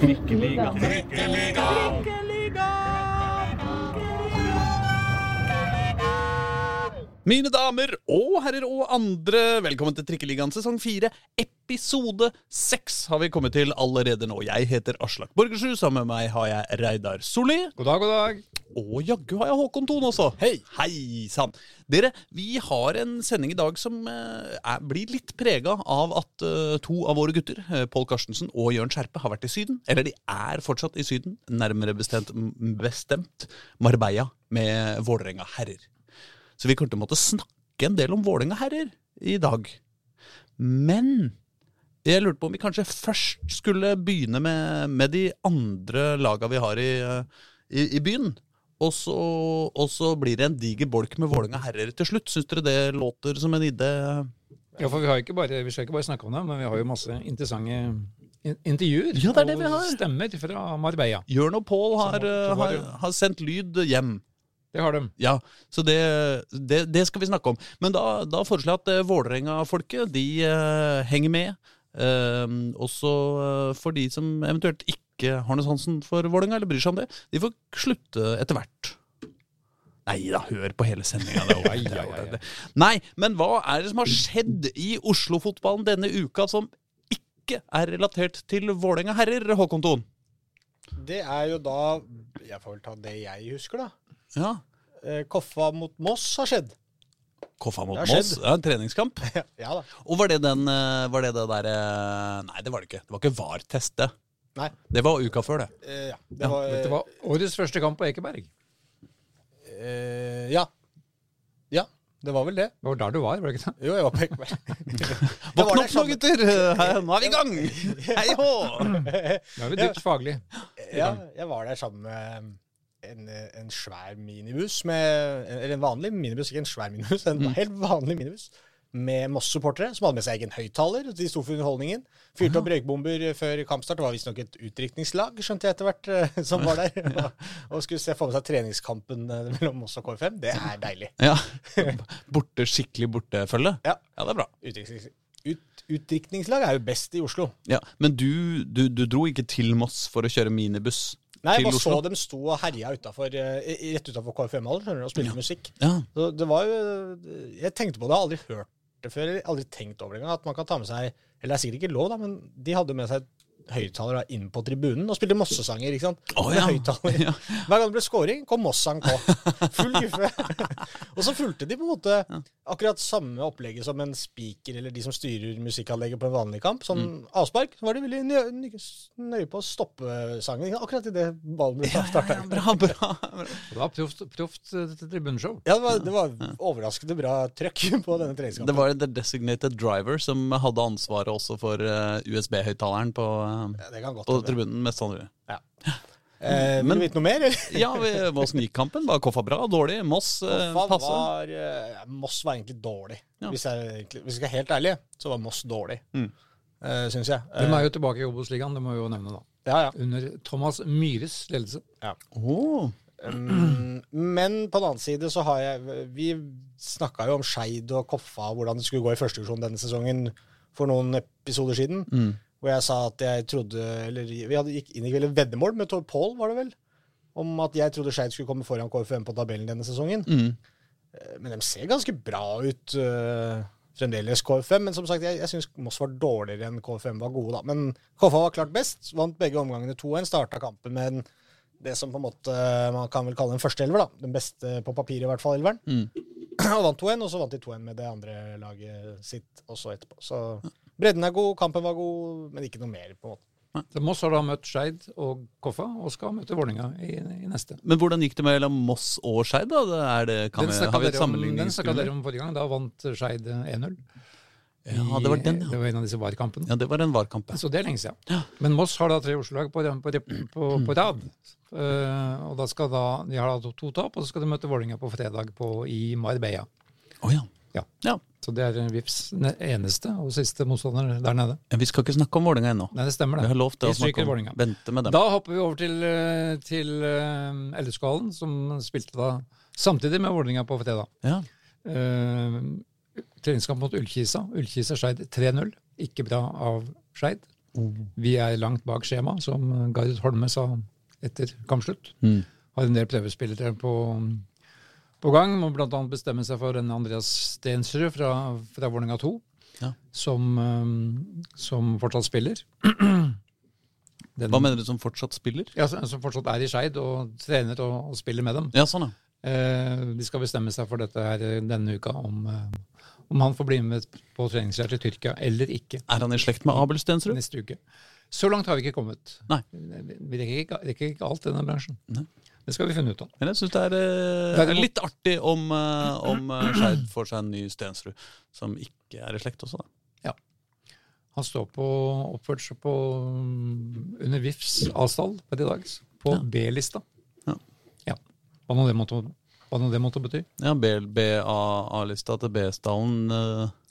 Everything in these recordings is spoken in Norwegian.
Trikkeliga. Mine damer og herrer og andre, velkommen til Trikkeligaen sesong 4. Episode 6 har vi kommet til allerede nå. Jeg heter Aslak Borgersrud. Sammen med meg har jeg Reidar Solli. God dag, god dag. Og jaggu har jeg Håkon Thon også. Hei! Hei sann. Dere, vi har en sending i dag som eh, er, blir litt prega av at eh, to av våre gutter, eh, Pål Karstensen og Jørn Skjerpe, har vært i Syden. Eller de er fortsatt i Syden, nærmere bestemt, bestemt Marbella med Vålerenga herrer. Så vi kommer til å måtte snakke en del om Vålerenga herrer i dag. Men jeg lurte på om vi kanskje først skulle begynne med, med de andre laga vi har i, eh, i, i byen. Og så, og så blir det en diger bolk med Vålerenga herrer til slutt. Syns dere det låter som en idé? Ja, for vi, har ikke bare, vi skal ikke bare snakke om det, men vi har jo masse interessante intervjuer. Ja, det er det vi har. og stemmer fra Marbella. Jørn og Pål har, eh, har, har sendt lyd hjem. Det har de. Ja, så det, det, det skal vi snakke om. Men da, da foreslår jeg at eh, Vålerenga-folket de eh, henger med. Eh, også for de som eventuelt ikke har noe sansen for Vålerenga, eller bryr seg om det, de får slutte etter hvert. Nei da, hør på hele sendinga. Nei, men hva er det som har skjedd i Oslo-fotballen denne uka som ikke er relatert til Vålerenga herrer, Håkon Thon? Det er jo da Jeg får vel ta det jeg husker, da. Ja. Eh, Koffa mot Moss har skjedd. Koffa mot Moss. skjedd. Ja, en treningskamp. ja da. Og var det den eh, Var det det der eh, Nei, det var det ikke. Det var ikke VAR-test, det. Nei. Det var uka før, det. Eh, ja. Det Ja, var, Dette var årets første kamp på Ekeberg. eh, Ja. Ja, det var vel det. Det var der du var, var det ikke det? Jo, jeg var på Ekeberg. Våkn opp nå, gutter! Nå er vi i gang! Hei hå! Nå er vi dypt faglig. Ja, jeg var der sammen med en, en svær minibuss med Eller en vanlig minibuss, ikke en svær minibuss, en Mm. helt vanlig minibuss. Med Moss-supportere som hadde med seg egen høyttaler. De sto for underholdningen. Fyrte opp røykbomber før kampstart. Det var visstnok et utdrikningslag, skjønte jeg etter hvert, eh, som var der. Og, og skulle se få med seg treningskampen eh, mellom Moss og KFM. Det er deilig. Ja. Borte, skikkelig bortefølge? Ja. ja, det er bra. Utdriknings, ut, utdrikningslag er jo best i Oslo. Ja, Men du, du, du dro ikke til Moss for å kjøre minibuss? Nei, Til jeg bare så Oslo? dem sto og herja utenfor, eh, rett utafor KFM-hallen og spilte musikk. Ja. Så det var jo Jeg tenkte på det, jeg har aldri hørt det før, eller aldri tenkt over det engang, at man kan ta med seg Eller det er sikkert ikke lov, da, men de hadde med seg høyttalere inn på tribunen og spilte Mosse-sanger, ikke sant. Oh, ja. Ja. Hver gang det ble scoring, kom Moss-sang på. Full guffe. og så fulgte de på en måte akkurat samme opplegget som en speaker eller de som styrer musikkanlegget på en vanlig kamp. Som Mm. avspark, så var de veldig nøye, nøye på å stoppe sangen. Akkurat idet ballen ble starta. Bra, bra. bra. Det var proft, proft eh, tribuneshow. Ja, det var, det var overraskende bra trøkk på denne treningskampen. Det var the designated driver som hadde ansvaret også for eh, USB-høyttaleren på, eh, Ja, det kan godt på tribunen, mest sannsynlig. Eh, vil Men- du vite noe mer, eller? Ja, Åssen gikk kampen? Var Koffa bra? Dårlig? Moss eh, passe? var, eh, Moss var egentlig dårlig. Ja. Hvis, jeg, egentlig- hvis jeg, skal være helt ærlig, så var Moss dårlig, Mm. eh, syns jeg. De Eh, er jo tilbake i Obos-ligaen, det må vi jo nevne, da. ja, ja. Under Thomas Myhres ledelse. Ja. Åh. Um, men på den annen side så har jeg Vi snakka jo om Skeid og Koffa og hvordan det skulle gå i første divisjon denne sesongen for noen episoder siden. Mm. Hvor jeg sa at jeg trodde Eller vi hadde gikk inn i et veddemål med Tor Pål, var det vel? Om at jeg trodde Skeid skulle komme foran KFM på tabellen denne sesongen. Mm. Eh, Men de ser ganske bra ut uh, fremdeles, KFM. Men som sagt, jeg, jeg syns Moss var dårligere enn KFM var gode, da. Men KFM var klart best. Vant begge omgangene 2-1. Starta kampen med en, det som på en måte man kan vel kalle en førsteelver, da. Den beste på papiret, i hvert fall, elveren. Mm. og vant 2-1, og så vant de 2-1 med det andre laget sitt også etterpå. Så bredden er god, kampen var god, men ikke noe mer, på en måte. Så Moss har da møtt Skeid og Koffa, og skal møte Vålerenga i, i neste. Men hvordan gikk det mellom Moss og Skeid? da? Det Er det, kan Den vi, snakka har vi et dere, om- den snakka dere om forrige gang. Da vant Skeid 1-0. Ja, det var den, ja. Det var en av disse VAR-kampene. Ja, det var en VAR-kamp. ja. Så det er lenge siden. Men Moss har da tre Oslo-lag på, på, på, på rad. Uh, og da skal da, De har da to, to tap, og så skal de møte Vålerenga på fredag på, i Marbella. Å ja. Ja. ja. Så det er VIFs eneste og siste motstander der nede. Ja, Vi skal ikke snakke om Vålerenga ennå. Nei, det stemmer, Vi har lovt til å snakke om. Vålinga. Vente med dem. Da hopper vi over til, eh, til uh, LSK-hallen, som spilte da samtidig med Vålerenga på fredag. Ja. Uh, treningskamp mot Ullkisa. Ullkisa Skeid 3-0. Ikke bra av Skeid. Vi er langt bak skjema, som Gard Holme sa etter kampslutt. Mm. Har en del prøvespillere på, på gang. Må bl.a. bestemme seg for en Andreas Stensrud fra, fra Vålerenga 2, Ja. som, um, som fortsatt spiller. Den, Hva mener du som fortsatt spiller? Ja, som fortsatt er i Skeid og trener og, og spiller med dem. Ja, sånn, ja. Eh, de skal bestemme seg for dette her eh, denne uka, om, eh, om han får bli med på treningsleir til Tyrkia eller ikke Er han i slekt med Abel Stensrud? neste uke. Så langt har vi ikke kommet. Nei. Vi rekker ikke, rekker ikke alt i denne bransjen. Nei. Det skal vi finne ut av. Men jeg syns det er eh, Det er litt artig om, eh, om eh, Skeid får seg en ny Stensrud, som ikke er i slekt også, da. Han står på oppført seg på mm, under VIFs avstand på i dag, på Ja. B-lista. Ja. Ja. Hva nå det måtte, hva nå det måtte bety. Ja, B-A-lista til B-stallen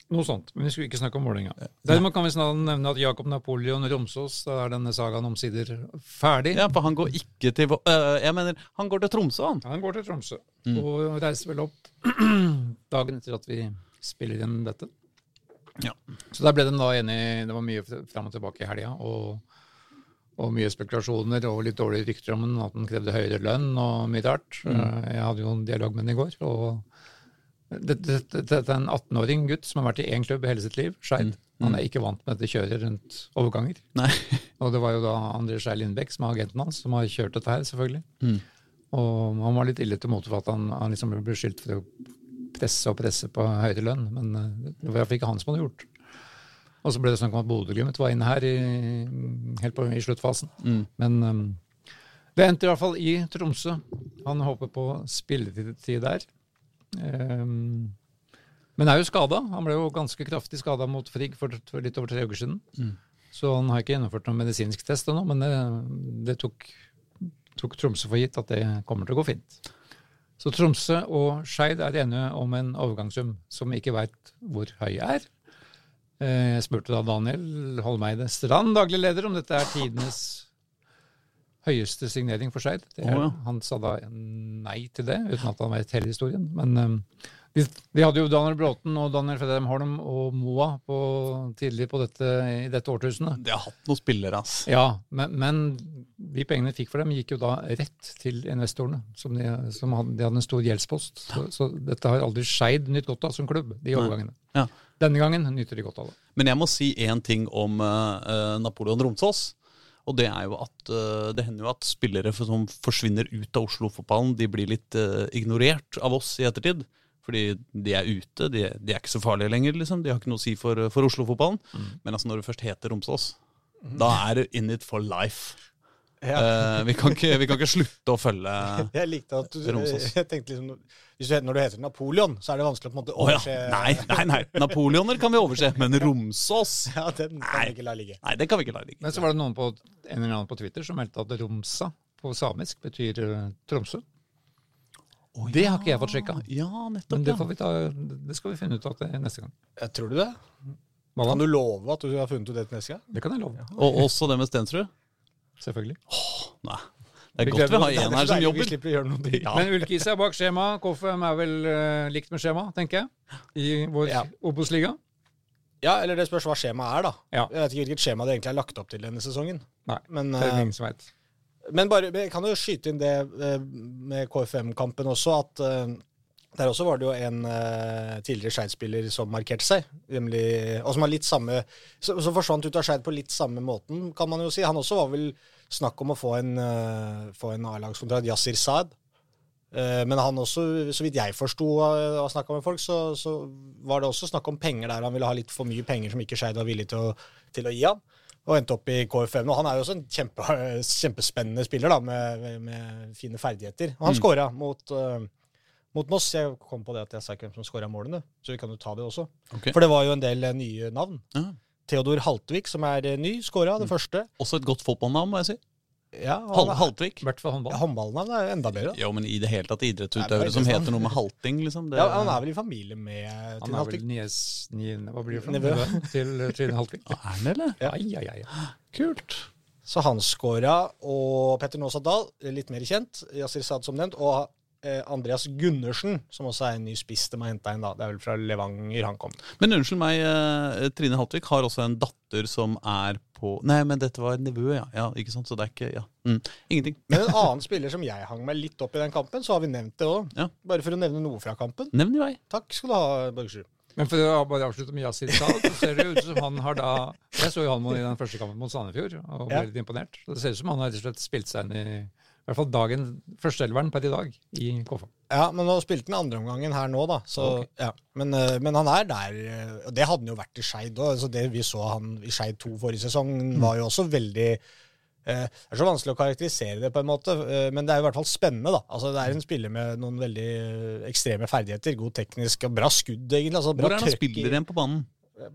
Noe sånt. Men vi skulle ikke snakke om Vålerenga. Derimot kan vi snart nevne at Jakob Napoleon Romsås, da er denne sagaen omsider ferdig. Ja, for han går ikke til Vå- eh, Jeg mener, han går til Tromsø, han. Han går til Tromsø Mm. og reiser vel opp dagen etter at vi spiller inn dette. Ja. Så der ble de da enige. Det var mye fram og tilbake i helga. Og, og mye spekulasjoner og litt dårlige rykter om den, at den krevde høyere lønn og mye rart. Mm. Eh, Jeg hadde jo en dialog med den i går. og Dette det, det, det er en 18-åring gutt som har vært i én klubb hele sitt liv, Skeid. Han er ikke vant med dette kjøret rundt overganger. Mm. Nei. Og det var jo da André Skei Lindbekk, som er agenten hans, som har kjørt dette her, selvfølgelig. Mm. Og han var litt ille til mote for at han, han liksom ble beskyldt for å presse og presse på høyere lønn, men eh, det var ikke han som hadde gjort. Og så ble det snakk om at Bodø-Glimt var inne her i, helt på, i sluttfasen. Mm. Men um, det endte i hvert fall i Tromsø. Han håper på spilletid der. Um, men er jo skada. Han ble jo ganske kraftig skada mot Frigg for, for litt over tre uker siden. Mm. Så han har ikke gjennomført noen medisinsk test ennå, men det, det tok, tok Tromsø for gitt at det kommer til å gå fint. Så Tromsø og Skeid er enige om en overgangssum som vi ikke veit hvor høy er. Eh, Jeg spurte da Daniel Holmeide Strand, daglig leder, om dette er tidenes høyeste signering for Skeid. Er- ja. Han sa da nei til det, uten at han vet hele historien. Men um, vi, vi hadde jo Daniel Bråten og Daniel Fredheim Holm og Moa på, tidlig på dette, i dette årtusenet. De har hatt noen spillere, ass. Ja, men, men de pengene de fikk for dem, gikk jo da rett til investorene. Som de, som hadde, de hadde en stor gjeldspost. Så, så dette har aldri Skeid nytt godt av som klubb, de overgangene. Ja. Denne gangen nyter de godt av det. Men jeg må si én ting om uh, Napoleon Romsås. Og det er jo at eh, det hender jo at spillere som forsvinner ut av Oslo-fotballen, de blir litt eh, ignorert av oss i ettertid. Fordi de er ute, de, de er ikke så farlige lenger. liksom. De har ikke noe å si for, for Oslo-fotballen. Men altså når du først heter Romsås, da er du in it for life. Eh, vi, kan ikke, vi kan ikke slutte å følge Jeg likte at du Romsås. jeg tenkte liksom, hvis du, Når du heter Napoleon, så er det vanskelig å på en måte Å ja. overse Nei, nei, nei. Napoleoner kan vi overse, men Romsås Ja, den kan Nei. vi ikke la ligge. Nei, den kan vi ikke la ligge. Men så var det noen på, en eller annen på Twitter som meldte at Romsa på samisk betyr Tromsø. Tromsø. ja. Det har ikke jeg fått sjekka. Ja, nettopp. Men det, får vi ta, det skal vi finne ut av til neste gang. Jeg tror du det? Kan du love at du har funnet ut det til neste gang? Det kan jeg love. Og også det med Stensrud? Selvfølgelig. Åh, Nei. Det er Vi godt vi har en er her som jobber. Vi slipper å gjøre noe. Ja. Men Ulkis er bak skjema. KFM er vel uh, likt med skjema, tenker jeg, i vår Ja. Obos-liga. Ja, eller det spørs hva skjemaet er, da. Ja. Jeg vet ikke hvilket skjema det egentlig er lagt opp til denne sesongen. Nei, Men, det er det eh, ingen som vet. men bare, jeg kan jo skyte inn det eh, med KFM-kampen også, at der også var det jo en uh, tidligere Skeid-spiller som markerte seg, nemlig, og som har litt samme Som forsvant ut av Skeid på litt samme måten, kan man jo si. Han også var vel snakk om å få en, uh, få en A-lagskontrakt, Yasir Saad. Uh, men han også, så vidt jeg forsto av å snakke med folk, så, så var det også snakk om penger der. Han ville ha litt for mye penger som ikke Skeid var villig til å, til å gi han. Og endte opp i KFM. Og han er jo også en kjempe, kjempespennende spiller da, med, med, fine ferdigheter. Og han Mm. skåra mot, eh, mot Moss. Jeg kom på det at jeg sa ikke hvem som skåra målene, så vi kan jo ta det også. Okay. For det var jo en del eh, nye navn. Ja. Theodor Haltvik, som er eh, ny, skåra det første. Også et godt fotballnavn, må jeg si. Ja, Hal Haltvik. I hvert fall håndball. Håndballnavn er jo enda bedre. Jo, men i det hele tatt idrettsutøvere som er heter noe med halting, liksom. Det, Ja, han er vel i familie med Han er vel nies, hva blir det for Nevø. til eh, Trine Haltvik. Er han eller? Ja. Ai, ai, ai. Kult. Så han skåra, og Petter Nåsa Dahl, litt mer kjent, Yasir Saad som nevnt, og eh, Andreas Gundersen, som også er en ny spiss de har henta inn. da. Det er vel fra Levanger han kom. Men unnskyld meg, eh, Trine Haltvik har også en datter som er på Nei, men dette var nevø, ja. ja. Ikke sant? Så det er ikke Ja. Mm. Ingenting. Men en annen spiller som jeg hang meg litt opp i den kampen, så har vi nevnt det òg. Ja. Bare for å nevne noe fra kampen. Nevn i vei. Takk skal du ha, Borgersrud. Men for å bare avslutte med Yasir Shah, så ser det ut som han har da Jeg så jo han i den første kampen mot Sandefjord og ble Ja. litt imponert. Så det ser ut som han har rett og slett spilt seg inn i i hvert fall dagen, førsteelveren per i dag i KFA. Ja, men nå spilte han andreomgangen her nå, da. Så, okay. ja. men, eh, men han er der. eh, Og det hadde han jo vært i Skeid òg. Altså det vi så han i Skeid 2 forrige sesong, var jo også veldig eh, Det er så vanskelig å karakterisere det, på en måte, eh, men det er jo i hvert fall spennende. da. Altså Det er en spiller med noen veldig ekstreme ferdigheter. God teknisk og bra skudd, egentlig. Altså, bra Hvor er det han spiller igjen på banen?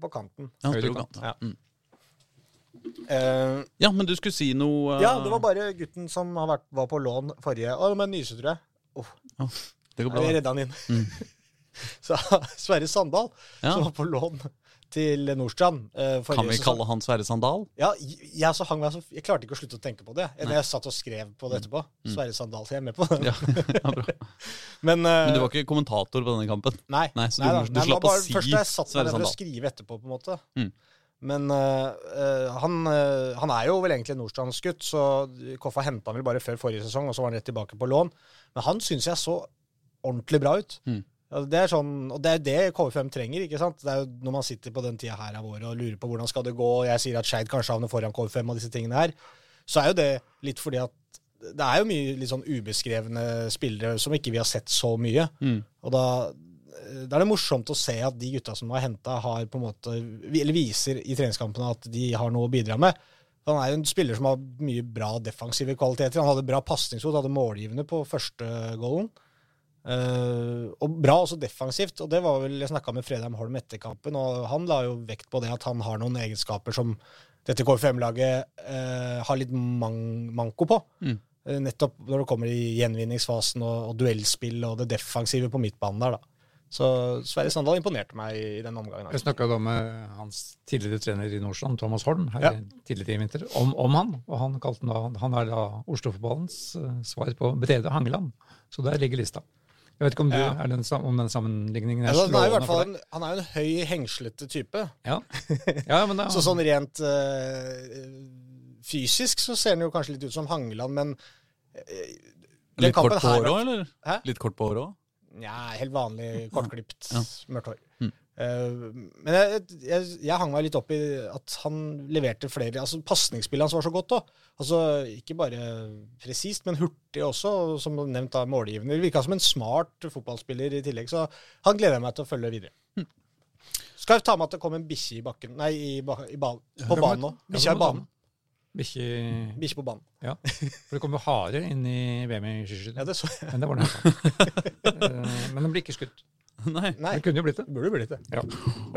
På kanten. Ja, han Høyre kant. Ja. Mm. Eh, ja, men du skulle si noe uh... ja, det var bare gutten som har vært, var på lån forrige Å, det må jeg nyse, tror jeg. Det går bra. Jeg redda han inn. Mm. Så Sverre Sandal, Ja. som var på lån til Nordstrand uh, forrige Kan vi kalle han Sverre Sandal? Ja, jeg, så hang meg, så, jeg klarte ikke å slutte å tenke på det. Nei. Jeg satt og skrev på det etterpå. Sverre Sandal, så jeg er med på det. Ja, ja bra. Men, Men du var ikke kommentator på denne kampen? Nei. Nei, så nei, da. du slapp å si Først da jeg satt Sverre meg ned for å skrive etterpå, på en måte. Mm. Men eh, han, eh, han er jo vel egentlig Nordstrandsgutt, så Koffa henta han vel bare før forrige sesong, og så var han rett tilbake på lån. Men han syns jeg så ordentlig bra ut. Mm. Det er sånn, og det er det KV5 trenger. ikke sant? Det er jo Når man sitter på den tida her av året og lurer på hvordan skal det gå, og jeg sier at Skeid kanskje havner foran KV5 og disse tingene her, så er jo det litt fordi at det er jo mye litt sånn ubeskrevne spillere som ikke vi har sett så mye. Mm. Og da, da er det morsomt å se at de gutta som har henta, har på en måte Eller viser i treningskampene at de har noe å bidra med. Han er jo en spiller som har mye bra defensive kvaliteter. Han hadde bra pasningsfot, hadde målgivende på første goalen. Uh, og bra også defensivt. Og det var vel, Jeg snakka med Fredheim Holm etter kampen, og han la jo vekt på det at han har noen egenskaper som dette KFM-laget uh, har litt man manko på. Mm. Uh, nettopp når det kommer i gjenvinningsfasen og, og duellspill og det defensive på midtbanen der, da. Så Sverre Sandal imponerte meg i den omgangen. Jeg snakka da med hans tidligere trener i Nordstrand, Thomas Holm, her Ja. tidligere i vinter, om, om han. Og han kalte han da Han er da Oslo-fotballens eh, svar på Brede Hangeland. Så der ligger lista. Jeg vet ikke om, du, Ja. er den, om den sammenligningen er ja, han er slående for deg? en, han er jo en høy, hengslete type. Ja. ja, men da, Så sånn rent eh, fysisk så ser han jo kanskje litt ut som Hangeland, men eh, Litt kort på her håret òg, eller? Hæ? Litt kort på håret òg? Nja, helt vanlig kortklipt, Ja. mørkt hår. Mm. Uh, men jeg, jeg, jeg hang meg litt opp i at han leverte flere altså Pasningsspillet hans var så godt òg. Altså, ikke bare presist, men hurtig også, og som nevnt da målgivende. Virka som en smart fotballspiller i tillegg, så han gleder jeg meg til å følge videre. Mm. Skal jeg ta med at det kom en bikkje i bakken Nei, i, i ba på banen nå. ja, Bikkja i banen. Bikkje på banen. Ja. For det kommer harer inn i VM i skiskyting. Ja, det så jeg. Men det var det. Eh, Men den ble ikke skutt. Nei. Nei, Det kunne jo blitt det. burde blitt det. Ja.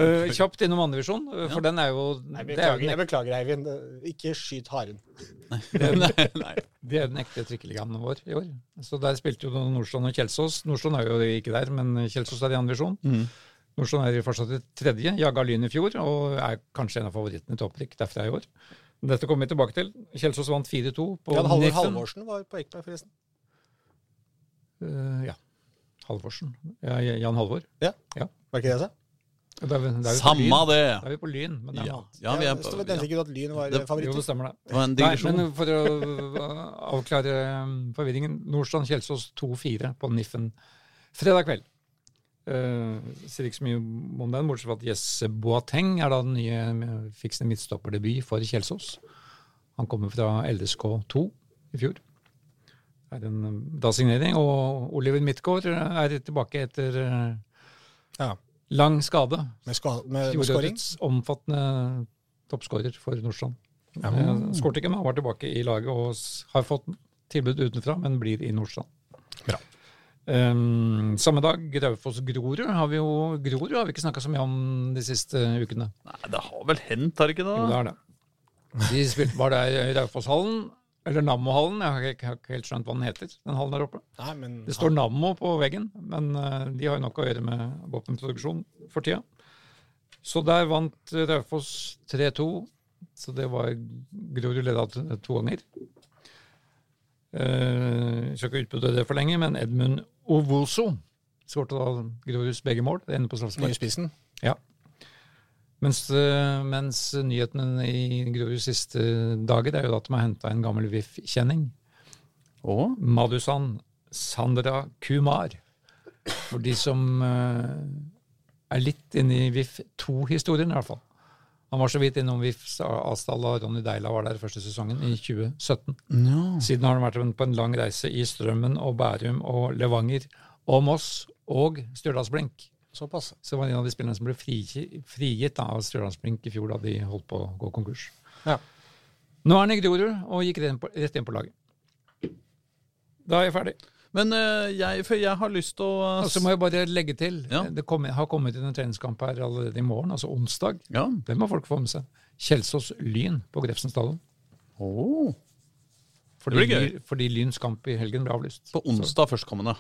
Eh, kjapt innom andredivisjon, uh, for den er jo Nei, det er jo den jeg beklager, Eivind. Ikke skyt haren. nei, nei. Det er den ekte trikkeligaen vår i år. Så Der spilte jo Nordstrand og Kjelsås. Nordstrand er jo ikke der, men Kjelsås er i andre divisjon. Mm. Nordstrand er fortsatt i tredje, jaga Lyn i fjor, og er kanskje en av favorittene i opprykk derfra i år. Dette kommer vi tilbake til. Kjelsås vant 4-2 på Jan Halvor Halvorsen var på Ekeberg, forresten. Uh, ja. Halvorsen. Ja, Jan Halvor. Var ikke det jeg sa? Da er vi, da er Lyn. det! Da er vi på Lyn, men det er Ja, ja vi er på ja. fikk jo at Lyn var Det- eh, favoritt. Jo, det stemmer det. Det var en Nei, men for å uh, avklare forvirringen. Nordstrand-Kjelsås 2-4 på Niffen fredag kveld. Uh, sier ikke så mye om den, bortsett fra at Jesse Boateng er da den nye fiksende midtstopperdebut for Kjelsås. Han kommer fra LSK2 i fjor. Det er en da signering. Og Oliver Midtgaard er tilbake etter uh, Ja. lang skade. Med, ska, med, med skåring? Omfattende toppskårer for Nordstrand. Eh, Skåret ikke, men han var tilbake i laget og har fått tilbud utenfra, men blir i Nordstrand. Bra. Um, samme dag, Raufoss-Grorud har vi jo Grorud har vi ikke snakka så mye om de siste ukene. Nei, det har vel hendt, har det ikke Jo, det det? er det. De spilte, bare der i Raufoss-hallen, eller Nammo-hallen, jeg har ikke, har ikke helt skjønt hva den heter, den hallen der oppe. Nei, men Det står Nammo på veggen, men uh, de har jo nok å gjøre med våpenproduksjon for tida. Så der vant Raufoss 3-2, så det var Grorud leda to ganger. Uh, skal ikke utbytte det for lenge, men Edmund Ovoso skåret da Groruds begge mål. Det ender på straffespark. Nyspissen? Ja. Mens, eh, mens nyhetene i Groruds siste dager er jo at de har henta en gammel VIF-kjenning. Og? Madusan Sandra Kumar. For de som eh, er litt inne i VIF 2-historien, i hvert fall. Han var så vidt innom VIF Asdal og Ronny Deila var der første sesongen, i 2017. No. Siden har han vært på en lang reise i Strømmen og Bærum og Levanger og Moss og Stjørdalsblink. Såpass. Så det var en av de spillerne som ble frigitt da, av Stjørdalsblink i fjor, da de holdt på å gå konkurs. Ja. Nå er han i Grorud og gikk rett inn på, rett inn på laget. Da er jeg ferdig. Men eh, jeg, jeg har lyst til å eh, Og så må jeg bare legge til, Ja. det kom, har kommet inn en treningskamp her allerede i morgen, altså onsdag. Ja. Det må folk få med seg. Kjelsås Lyn på Grefsen Oh. Fordi, Det blir gøy. Fordi Lyns kamp i helgen ble avlyst. På onsdag førstkommende.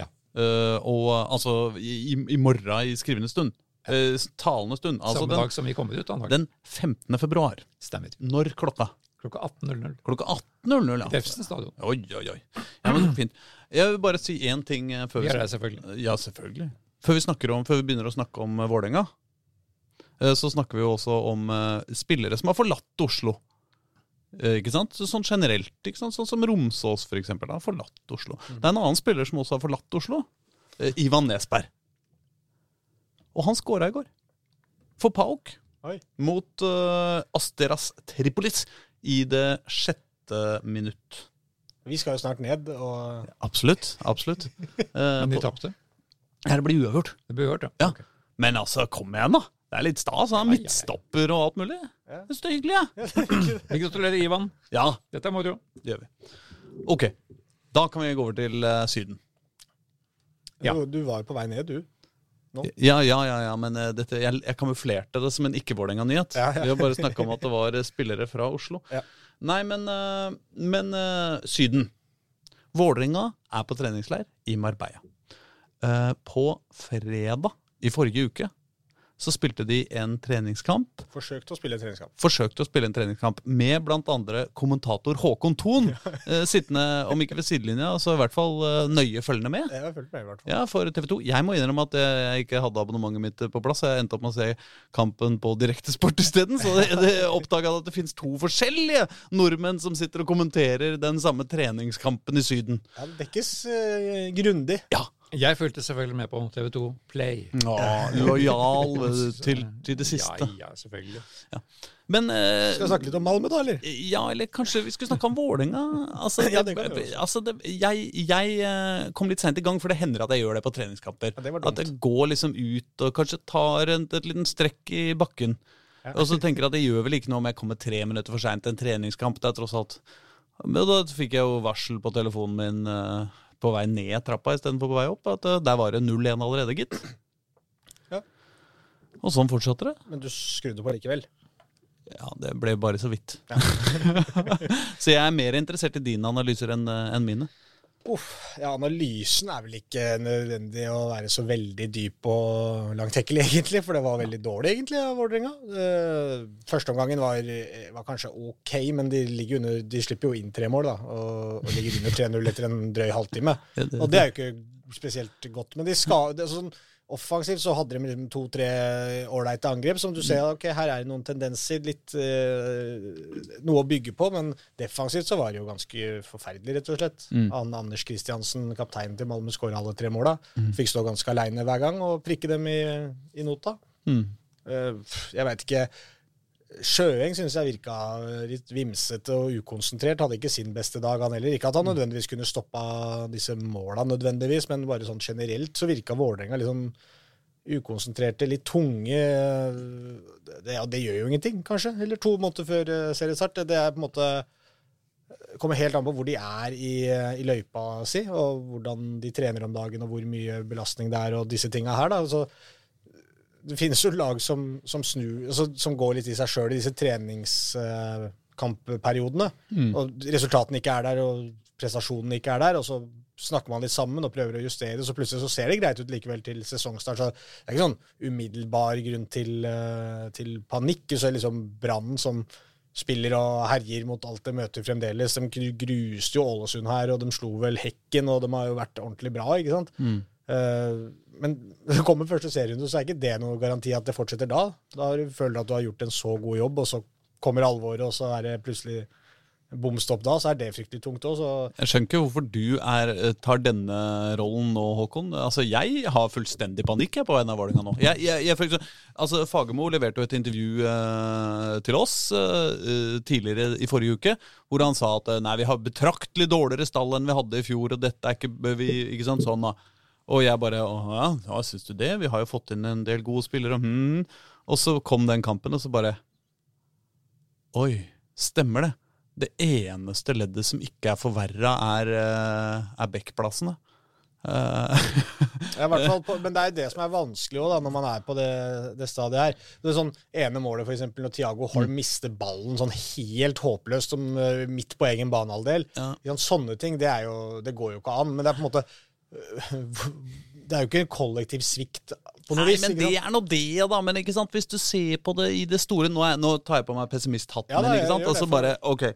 Ja. Uh, og eh, altså i, i morgen i skrivende stund. Uh, talende stund. Altså Samme den, dag som vi kommer ut, antagelig. den 15. februar. Stemmer. Når klokka? Klokka 18.00. Klokka 18.00. ja. Defsen stadion. Oi, oi, oi. Ja, men fint. Jeg vil bare si én ting eh, før Vi det selvfølgelig. Ja, selvfølgelig. Før vi, om, før vi begynner å snakke om uh, Vålerenga, eh, så snakker vi jo også om eh, spillere som har forlatt Oslo. Eh, ikke sant? Sånn generelt. ikke sant? Sånn som Romsås, for eksempel. Har forlatt Oslo. Det er en annen spiller som også har forlatt Oslo. Eh, Ivan Nesberg. Og han skåra i går. For Pauk. Oi. Mot uh, Asteras Tripolis i det sjette minutt. Vi skal jo snart ned, og Absolutt. absolutt. Eh, Men de på- tapte. ja, det blir uavgjort. Det blir uavgjort, ja. Ja. Okay. Men altså, kom igjen, da. Det er litt stas. Han er Ja, ja, ja. midtstopper og alt mulig. Ja. Jeg synes det er hyggelig, jeg. Vi gratulerer Ivan. Ja. Dette er moro. det gjør vi. Ok, da kan vi gå over til eh, Syden. Ja. du, du var på vei ned, du. Ja, ja, ja, ja men eh, dette, jeg, jeg kamuflerte det som en ikke-Vålerenga-nyhet. Ja, ja. Vi har bare snakka om at det var eh, spillere fra Oslo. Ja. Nei, men, eh, men Syden. Vålerenga er på treningsleir i Marbella. På fredag i forrige uke så spilte de en treningskamp Forsøkte å spille en treningskamp. forsøkte å spille en treningskamp med bl.a. kommentator Håkon Thon eh, sittende, om ikke ved sidelinja, så i hvert fall eh, nøye følgende med. Jeg har fulgt med, i hvert fall. Ja, for TV 2. Jeg må innrømme at jeg ikke hadde abonnementet mitt på plass. Jeg endte opp med å se kampen på direktesport isteden. Så jeg oppdaga at det fins to forskjellige nordmenn som sitter og kommenterer den samme treningskampen i Syden. Ja, det dekkes eh, grundig. Ja. Jeg fulgte selvfølgelig med på TV2 Play. lojal eh, til, til det siste. Ja, ja, selvfølgelig. Men eh, Skal vi snakke litt om Malmö, da, eller? Ja, eller kanskje vi skulle snakke om Vålerenga? Altså, Ja, det kan vi også. altså det, jeg, jeg eh, kom litt seint i gang, for det hender at jeg gjør det på treningskamper. Ja, det var dumt. at jeg går liksom ut og kanskje tar en, et liten strekk i bakken. Og så tenker jeg at det gjør vel ikke noe om jeg kommer tre minutter for seint til en treningskamp. Det er tross alt Men da fikk jeg jo varsel på telefonen min eh, på vei ned trappa istedenfor på vei opp, at eh, der var det 0-1 allerede, gitt. Ja. Og sånn fortsatte det. Men du skrudde på likevel. Ja, det ble bare så vidt. så jeg er mer interessert i dine analyser enn eh, enn mine. Uff, ja, Analysen er vel ikke nødvendig å være så veldig dyp og langtekkelig, egentlig, for det var veldig dårlig egentlig av Vålerenga. Eh, Førsteomgangen var, var kanskje ok, men de, under, de slipper jo inn tre mål da, og, og ligger under 3-0 etter en drøy halvtime. Og det er jo ikke spesielt godt. Men de skal, det er sånn, offensivt så hadde de liksom to-tre ålreite angrep, som du ser ok, her er det noen tendenser, litt eh, noe å bygge på, men defensivt så var det jo ganske forferdelig, rett og slett. Han Anders Kristiansen, kapteinen til Malmö, skåra alle tre måla. Fikk stå ganske aleine hver gang og prikke dem i, i nota. Mm. Uh, jeg veit ikke Sjøeng syns jeg virka litt vimsete og ukonsentrert. Hadde ikke sin beste dag, han heller. Ikke at han nødvendigvis kunne stoppa disse måla, nødvendigvis, men bare sånn generelt så virka Vålerenga litt sånn ukonsentrerte, litt tunge. Det, ja, det gjør jo ingenting, kanskje. Eller to måneder før eh, seriestart. Det, er på en måte kommer helt an på hvor de er i, i løypa si, og hvordan de trener om dagen, og hvor mye belastning det er, og disse tinga her. da, altså det finnes jo lag som, som, snur, altså, som går litt i seg sjøl i disse treningskampperiodene. Og resultatene ikke er der, og prestasjonene ikke er der. Og så snakker man litt sammen og prøver å justere, så plutselig så ser det greit ut likevel til sesongstart. Så det er ikke sånn umiddelbar grunn til, eh, til panikk. Så er det liksom Brann som spiller og herjer mot alt de møter fremdeles. De gruste jo Ålesund her, og de slo vel Hekken, og de har jo vært ordentlig bra, ikke sant. Mm. Uh, når det kommer første serierunde, så er ikke det noen garanti at det fortsetter da. Da føler du at du har gjort en så god jobb, og så kommer alvoret, og så er det plutselig bom stopp da, så er det fryktelig tungt òg. Jeg skjønner ikke hvorfor du er, eh, tar denne rollen nå, Håkon. Altså, Jeg har fullstendig panikk jeg, på vegne av Vålerenga nå. Jeg, jeg, jeg, altså, Fagermo leverte jo et intervju eh, til oss eh, tidligere i forrige uke, hvor han sa at nei, vi har betraktelig dårligere stall enn vi hadde i fjor, og dette er ikke, vi, ikke sant, sånn da. Og jeg bare ja, hva syns du det? Vi har jo fått inn en del gode spillere. Hmm. Og så kom den kampen, og så bare Oi, stemmer det? Det eneste leddet som ikke er forverra, er, eh, er backplassene. Uh. ja, på, men det er det som er vanskelig også, da, når man er på det, det stadiet her. Det er sånn ene målet, f.eks. når Tiago Holm mm. mister ballen sånn helt håpløst som, uh, midt på egen banehalvdel. Ja. Sånne ting, det, jo, det, går jo ikke an. Men det er på en måte Det er jo ikke en kollektiv svikt på noe Nei, vis. Men det er nå det, da. Men ikke sant? hvis du ser på det i det store Nå, er, nå tar jeg på meg pessimisthatten ja, min, ikke sant? og så bare OK.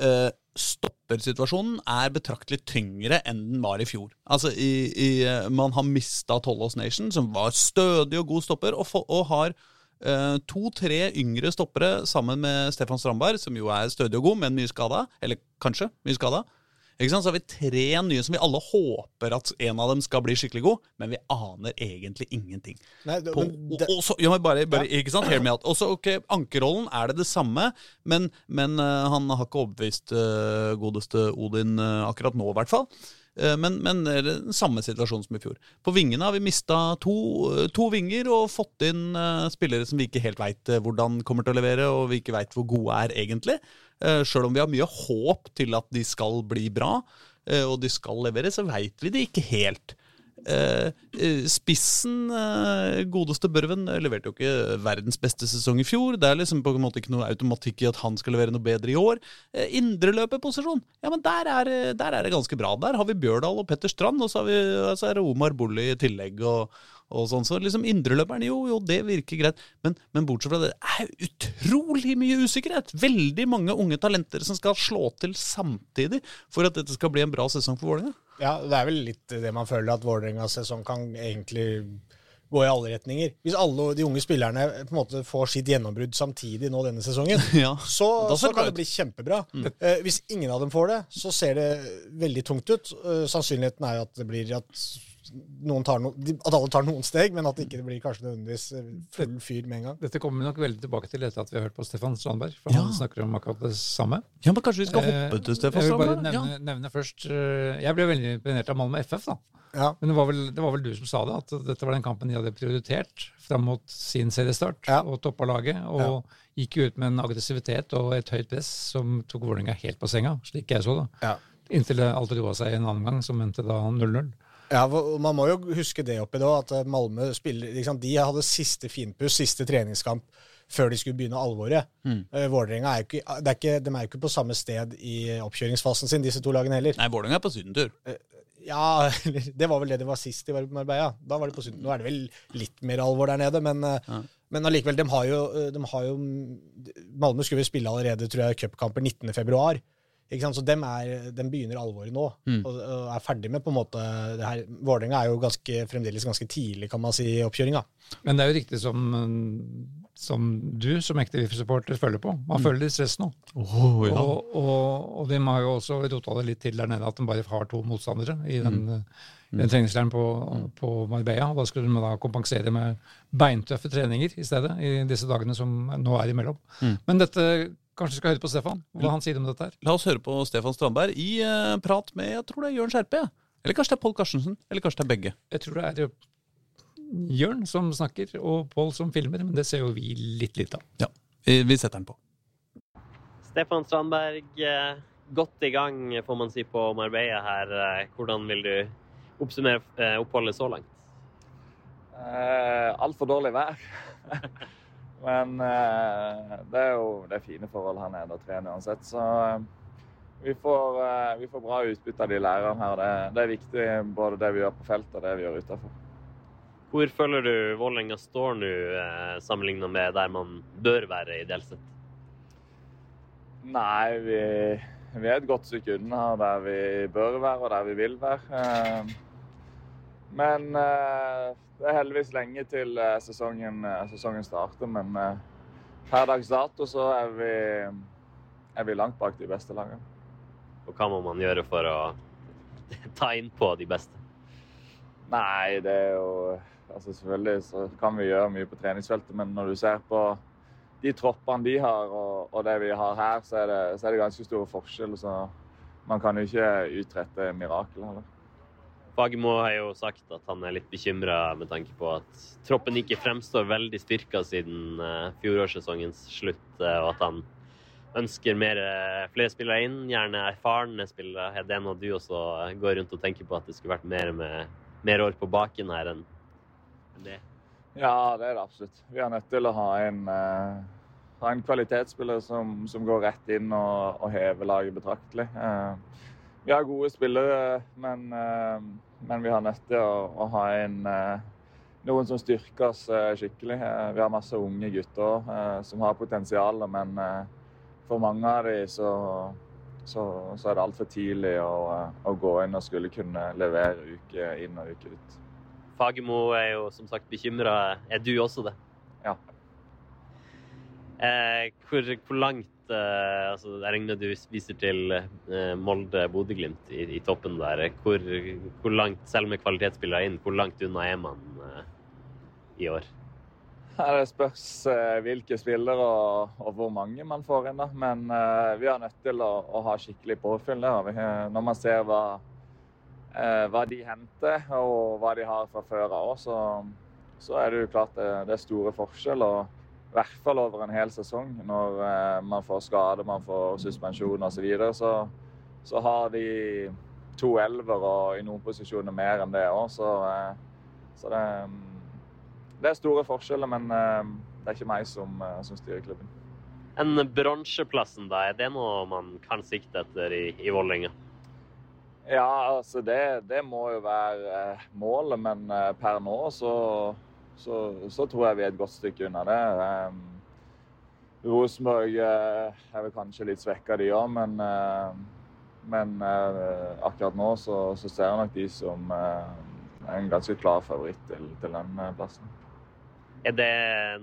Uh, stoppersituasjonen er betraktelig tyngre enn den var i fjor. Altså, i, i, eh, Man har mista Tollås Nation, som var stødig og god stopper, og, for, og har uh, to-tre yngre stoppere sammen med Stefan Strandberg, som jo er stødig og god, men mye skada. Eller kanskje mye skada. Ikke sant? Så har vi tre nye som vi alle håper at en av dem skal bli skikkelig god, men vi aner egentlig ingenting. Nei, det, På, det, og, så, ja, bare, bare, ja. ikke sant? Hear me out. Også, ok, Ankerrollen er det det samme, men, men uh, han har ikke overbevist uh, godeste Odin uh, akkurat nå, i hvert fall. Men, men det er den samme situasjonen som i fjor. På vingene har vi mista to, to, vinger og fått inn uh, spillere som vi ikke helt veit hvordan kommer til å levere, og vi ikke veit hvor gode er egentlig. Sjøl om vi har mye håp til at de skal bli bra, og de skal levere, så veit vi det ikke helt. Uh, spissen, godeste Børven, leverte jo ikke verdens beste sesong i fjor. Det er liksom på en måte ikke noe automatikk i at han skal levere noe bedre i år. Indreløperposisjon, ja, men der er, der er, det ganske bra. Der har vi Bjørdal og Petter Strand, og så, vi, så er det Omar Bolli i tillegg. og og sånn, så liksom Indreløperen, jo, jo, det virker greit. Men, men, bortsett fra det, det er utrolig mye usikkerhet. Veldig mange unge talenter som skal slå til samtidig for at dette skal bli en bra sesong for Vålerenga. Ja, det er vel litt det man føler, at Vålerengas sesong kan egentlig gå i alle retninger. Hvis alle de unge spillerne på en måte får sitt gjennombrudd samtidig nå denne sesongen, ja, så, så, kan det bli kjempebra. Mm. Uh, hvis ingen av dem får det, så ser det veldig tungt ut. Uh, sannsynligheten er at det blir at no, at alle tar noen steg, men at det ikke blir kanskje nødvendigvis eh, full fyr med en gang. Dette kommer vi nok veldig tilbake til etter at vi har hørt på Stefan Strandberg. For ja. han snakker om akkurat det samme. Ja, men Kanskje vi skal hoppe til Stefan Strandberg? Jeg vil bare nevne, ja. nevne, først eh, Jeg ble veldig imponert av Malmö FF. da. Ja. Men det var, vel, det var, vel, du som sa det, at dette var den kampen de hadde prioritert fram mot sin seriestart, ja. og toppa laget. Og gikk ut med en aggressivitet og et høyt press som tok Vålerenga helt på senga, slik jeg så det. Inntil det alt roa seg en annen gang, som endte da 0-0. Ja, Man må jo huske det oppi da, at eh, Malmö spiller, liksom, de hadde siste finpuss, siste treningskamp før de skulle begynne alvoret. Mm. Uh, Vålerenga er jo ikke, er ikke, de er jo ikke på samme sted i oppkjøringsfasen sin, disse to lagene heller. Nei, Vålerenga er på sydentur. Uh, ja, det var vel det det var sist de var på Marbella. Da var de på sydentur. Nå er det vel litt mer alvor der nede, men, ja. men allikevel, de har jo, de har jo Malmö skulle spille allerede, tror jeg, cupkamper 19.2. Så dem, er, dem, begynner alvoret nå, mm. og, og, er ferdig med på en måte det her. Vålerenga er jo ganske, fremdeles ganske tidlig, kan man si, i oppkjøringa. Men det er jo riktig som, som du som ekte supporter følger på. Man mm. litt stress nå. Oh, ja. og, og, og, de har jo også rota det litt til der nede at de bare har to motstandere i den, mm. den treningsleiren på, på, Marbella. Da skulle de da kompensere med beintøffe treninger i stedet, i disse dagene som nå er imellom. Mm. Men dette Kanskje vi skal høre på Stefan, hva han sier om dette her. La oss høre på Stefan Strandberg i uh, prat med jeg tror det er Jørn Skjerpe. Eller kanskje det er Pål Karstensen. Eller kanskje det er begge. Jeg tror det er eh, Jørn som snakker, og Pål som filmer. Men det ser jo vi litt litt av. Ja, vi setter den på. Stefan Strandberg, eh, godt i gang får man si på Marbella her. Hvordan vil du oppsummere oppholdet så langt? Eh, Altfor dårlig vær. Men eh, det er jo det er fine forhold her nede å trene uansett. Så eh, vi får, eh, vi får, bra utbytte av de lærerne her. Det, det, er viktig både det vi gjør på feltet og det vi gjør utafor. Hvor føler du Vålerenga står nå, sammenlignet med der man bør være ideelt sett? Nei, vi, vi er et godt stykke unna der vi bør være og der vi vil være. Eh, men eh, det er heldigvis lenge til eh, sesongen, sesongen starter. Men per dags dato så er vi, er vi langt bak de beste lagene. Og hva må man gjøre for å ta innpå de beste? Nei, det er jo altså Selvfølgelig så kan vi gjøre mye på treningsfeltet, men når du ser på de troppene de har og, og det vi har her, så er, det, så er det ganske store forskjeller. Så man kan jo ikke utrette mirakel heller. Fagermo har jo sagt at han er litt bekymra med tanke på at troppen ikke fremstår veldig styrka siden uh, fjorårssesongens slutt, uh, og at han ønsker mer, uh, flere spillere inn, gjerne erfarne spillere. Er det noe du også går rundt og tenker på, at det skulle vært mer, med, mer år på baken her enn det? Ja, det er det absolutt. Vi er nødt til å ha en, ha en kvalitetsspiller som, som, går rett inn og, og hever laget betraktelig. Uh, vi har gode spillere, men, uh, men, vi har nødt til å, å ha en, noen som styrker oss skikkelig. vi har masse unge gutter som har potensial, men for mange av dem så, så, så, er det altfor tidlig å, å gå inn og skulle kunne levere uke inn og uke ut. Fagermo er jo som sagt bekymra. Er du også det? Ja. Eh, hvor, hvor, langt eh, altså Jeg regner du viser til uh, Molde-Bodø-Glimt i, i, toppen der. Hvor, hvor, langt, selv med kvalitetsspillere inn, hvor langt unna er man uh, i år? Det spørs eh, hvilke spillere og, og, hvor mange man får inn. da. Men eh, vi er nødt til å, å ha skikkelig påfyll. Når man ser hva eh, hva de henter og hva de har fra før av, så, så er det jo klart det, det er store forskjeller. I hvert fall over en hel sesong. Når eh, man får skade, man får suspensjon osv., så, videre, så så har de to elver og i noen posisjoner mer enn det òg. Så, eh, så det, det, er store forskjeller, men eh, det er ikke meg som, som styrer klubben. En bronseplassen, da, er det noe man kan sikte etter i, i Vålerenga? Ja, altså det, det må jo være målet, men per nå så, så, så, tror jeg vi er et godt stykke unna det. Um, Rosenborg eh, er vel kanskje litt svekka, de òg, men, men akkurat nå så, så, ser jeg nok de som en ganske klar favoritt til, til den plassen. Er det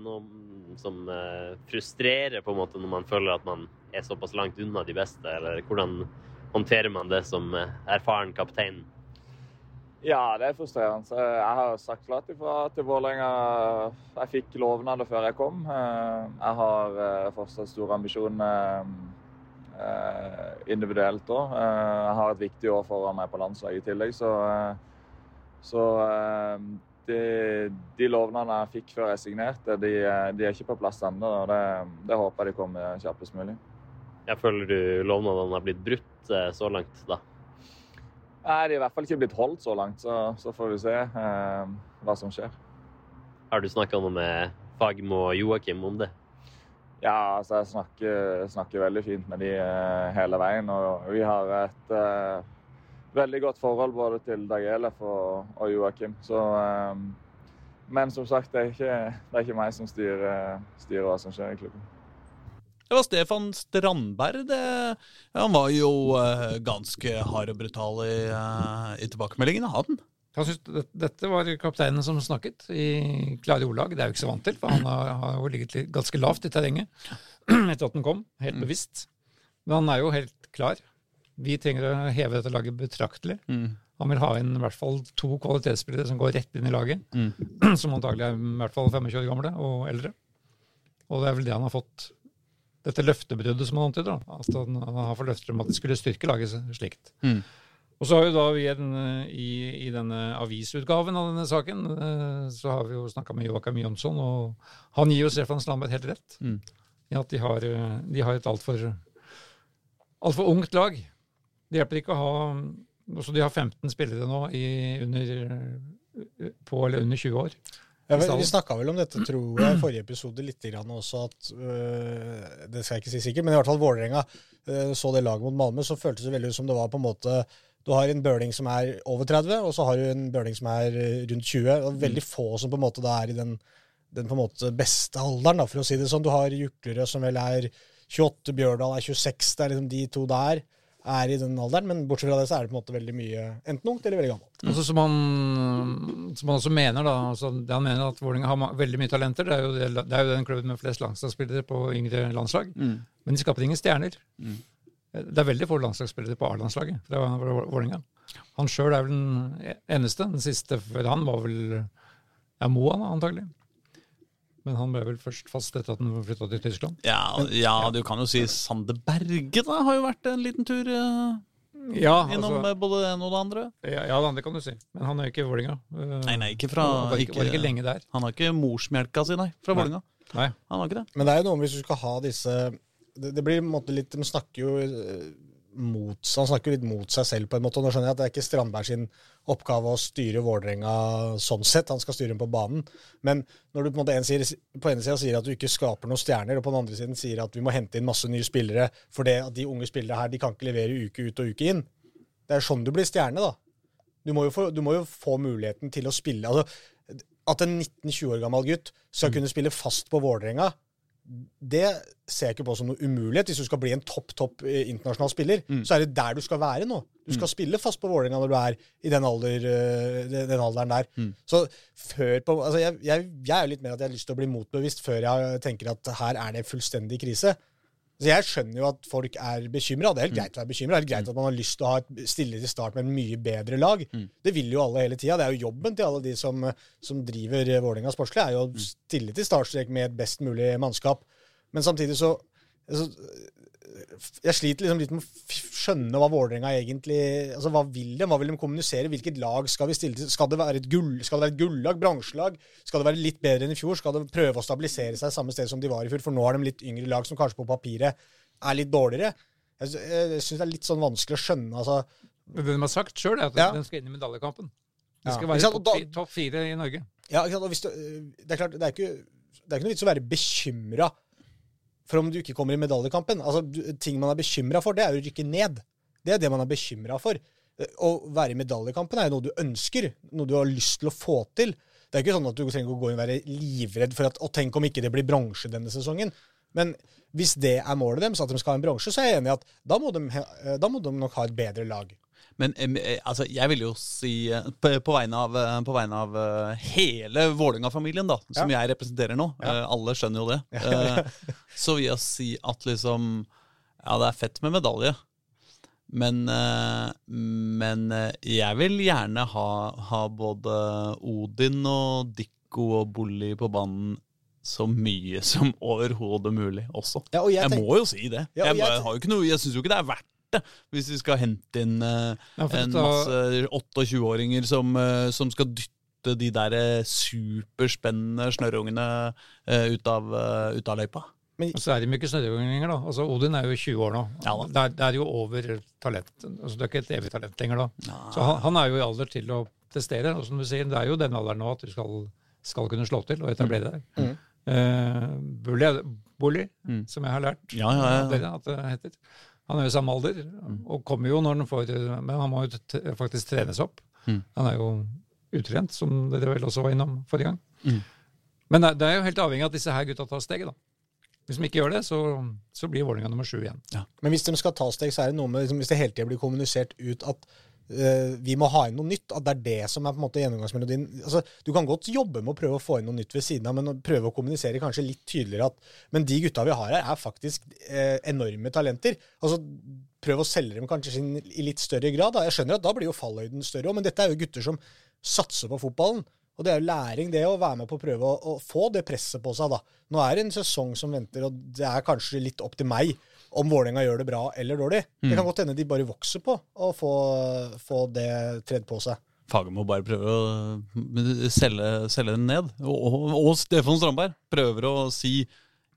noe som frustrerer på en måte når man føler at man er såpass langt unna de beste, eller hvordan håndterer man det som eh, erfaren kaptein? Ja, det er frustrerende. Jeg har sagt klart ifra til Vålerenga. Jeg fikk lovnader før jeg kom. Eh, jeg har eh, fortsatt store ambisjoner individuelt òg. Jeg har et viktig år foran meg på landslaget i tillegg, så, så de, de lovnadene jeg fikk før jeg signerte, de, de er ikke på plass ennå. Det, det håper jeg de kommer kjappest mulig. Jeg føler du lovnadene har blitt brutt eh, så langt, da? Nei, de er i hvert fall ikke blitt holdt så langt, så, så får vi se eh, hva som skjer. Har du snakka noe med Fagermo og Joakim om det? Ja, altså jeg snakker, snakker veldig fint med de eh, hele veien. Og vi har et eh, veldig godt forhold både til Dag Elef og, og Joakim. Så eh, Men som sagt, det er ikke, det er ikke meg som styrer, styrer hva som skjer i klubben. Det var Stefan Strandberg. Det, han var jo uh, ganske hard og brutal i, uh, i tilbakemeldingene, han. Han synes Dette var kapteinen som snakket, i klare ordlag. Det er jo ikke så vant til, for han har, har jo ligget ganske lavt i terrenget etter at den kom, helt mm. bevisst. Men han er jo helt klar. Vi trenger å heve dette laget betraktelig. Mm. Han vil ha inn i hvert fall to kvalitetsspillere som går rett inn i laget. Mm. Som antagelig er i hvert fall 25 år gamle og eldre. Og det er vel det han har fått dette løftebruddet som han antyder. Altså, han har fått løfter om at de skulle styrke laget slikt. Mm. Og så har jo da vi en, i, i, denne avisutgaven av denne saken, eh, så har vi jo snakka med Joakim Jonsson, og han gir jo Stefan Slamberg helt rett mm. i at de har, de har et altfor alt for ungt lag. Det hjelper ikke å ha også altså De har 15 spillere nå i, under, på eller under 20 år. Ja, vi snakka vel om dette, tror jeg, i forrige episode litt grann også, at øh, Det skal jeg ikke si sikkert, men i hvert fall Vålerenga øh, så det laget mot Malmö, så føltes det veldig ut som det var på en måte Du har en Bøling som er over 30, og så har du en Bøling som er øh, rundt 20. og Veldig få som på en måte da er i den, den på en måte beste alderen, da, for å si det sånn. Du har Juklerød som vel er 28, Bjørdal er 26. Det er liksom de to der er i den alderen. Men bortsett fra det så er det på en måte veldig mye enten ungt eller veldig gammelt. Også som, han, som han også mener, da, altså, det han mener at Vålerenga har veldig mye talenter. Det er jo, det, det er jo den klubben med flest landslagsspillere på yngre landslag. Men de skaper ingen stjerner. Det er veldig få landslagsspillere på A-landslaget fra, Vålerenga. Han sjøl er vel den eneste. Den siste før han var vel ja, Moa, antagelig. Men han ble vel først fast etter at han flytta til Tyskland. Ja, ja, du kan jo si Sander Berge da, har jo vært en liten tur eh, Ja, innom altså, eh, både det ene og det andre. ja, ja, det kan du si. Men han er jo ikke i Vålinga. Eh, Nei, nei, ikke fra var, ikke, var ikke lenge der. Han har ikke morsmelka si, nei, fra Nei. Nei. Han har ikke det. Men det er jo noe om hvis du skal ha disse Det, det blir på en måte litt De snakker jo eh, mot Han snakker litt mot seg selv, på en måte. og Nå skjønner jeg at det er ikke Strandberg sin oppgave å styre Vålerenga sånn sett. Han skal styre dem på banen. Men når du på en måte en sier, på ene sida sier at du ikke skaper noen stjerner, og på den andre siden sier at vi må hente inn masse nye spillere for det at de unge spillere her de kan ikke levere uke ut og uke inn. Det er sånn du blir stjerne, da. Du må jo få, du må jo få muligheten til å spille. Altså, at en 19-20 år gammel gutt skal kunne spille fast på Vålerenga, det ser jeg ikke på som noe umulighet. Hvis du skal bli en topp topp eh, internasjonal spiller, så er det der du skal være nå. Du skal spille fast på Vålerenga når du er i den, alder, eh, den alderen der. Så før på, altså jeg, jeg, jeg er jo litt mer at jeg har lyst til å bli motbevist før jeg tenker at her er det fullstendig krise. Så Jeg skjønner jo at folk er bekymra. Det er helt greit å være bekymra. Det er helt greit at man har lyst til å ha et stille til start med en mye bedre lag. Det vil jo alle hele tida. Det er jo jobben til alle de som, som driver Vålerenga sportslig, er jo å stille til startstrek med et best mulig mannskap. Men samtidig så, så Jeg sliter liksom litt med å skjønne hva Vålerenga egentlig altså Hva vil de? Hva vil de kommunisere? Hvilket lag skal vi stille til? Skal det være et, gull, skal det være et gullag? Bransjelag? Skal det være litt bedre enn i fjor? Skal det prøve å stabilisere seg samme sted som de var i fjor? For nå har de litt yngre lag som kanskje på papiret er litt dårligere. Jeg, sy- jeg syns det er litt sånn vanskelig å skjønne. altså Men de har sagt sjøl, er at Ja. de skal inn i medaljekampen. De skal ja. være topp top fire i Norge. Ja, ikke sant? Og hvis du, det er klart, det er ikke, det er ikke noe vits å være bekymra for om du ikke kommer i medaljekampen. Altså, Ting man er bekymra for, det er jo å rykke ned. Det er det man er bekymra for. Å være i medaljekampen er jo noe du ønsker, noe du har lyst til å få til. Det er ikke sånn at du trenger å gå inn og være livredd for at Å, tenk om ikke det blir bronse denne sesongen. Men hvis det er målet deres, at de skal ha en bronse, så er jeg enig i at da må, de, da må de nok ha et bedre lag. Men eh, altså, jeg vil jo si eh, på, på vegne av, eh, på vegne av hele Vålerenga-familien, da, som jeg representerer nå, ja. alle skjønner jo det, så vil jeg si at liksom Ja, det er fett med medalje, men, men jeg vil gjerne ha, ha både Odin og Dikko og Bolli på banen så mye som overhodet mulig også. Ja, og jeg Jeg tenk- må jo si det. Ja, og jeg, jeg- har jo ikke noe, jeg syns jo ikke det er verdt det, hvis vi skal hente inn uh, Ja, en dette- masse 28-åringer som, uh, som skal dytte de der eh, superspennende snørrungene uh, ut, av, ut av løypa. Og så er de ikke snørrunginger, da. Altså, Odin er jo 20 år nå. Ja da. det, er, det er jo over talent. Altså, det er ikke et evig talent lenger da. Så han, han er jo i alder til å prestere. Og som du sier, det er jo den alderen nå at du skal, skal kunne slå til og etablere deg. Mm. Eh, Bulli, Bully Mm. som jeg har lært Ja, ja, ja. dere at det heter. Han er jo samme alder, og kommer jo når han får Men han må jo t faktisk trenes opp. Mm. Han er jo utrent, som dere vel også var innom forrige gang. Mm. Men det, er jo helt avhengig av at disse her gutta tar steget, da. Hvis de ikke gjør det, så, så blir Vålerenga nummer sju igjen. Men hvis de skal ta steg, så er det noe med liksom, Hvis det hele tida blir kommunisert ut at eh, vi må ha inn noe nytt, at det er det som er på en måte gjennomgangsmelodien altså, Du kan godt jobbe med å prøve å få inn noe nytt ved siden av, men prøve å kommunisere kanskje litt tydeligere at Men de gutta vi har her, er faktisk uh, enorme talenter. Altså, Prøv å selge dem kanskje sin, i litt større grad. Da. Jeg skjønner at da blir jo fallhøyden større òg, men dette er jo gutter som satser på fotballen. Og det er jo læring, det å være med på å prøve å, å få det presset på seg. da. Nå er det en sesong som venter, og det er kanskje litt opp til meg om Vålerenga gjør det bra eller dårlig. Det kan godt hende de bare vokser på å få, få det tredd på seg. Fagermo bare prøver å selge, selge den ned. Og, og, og Stefan Strandberg prøver å si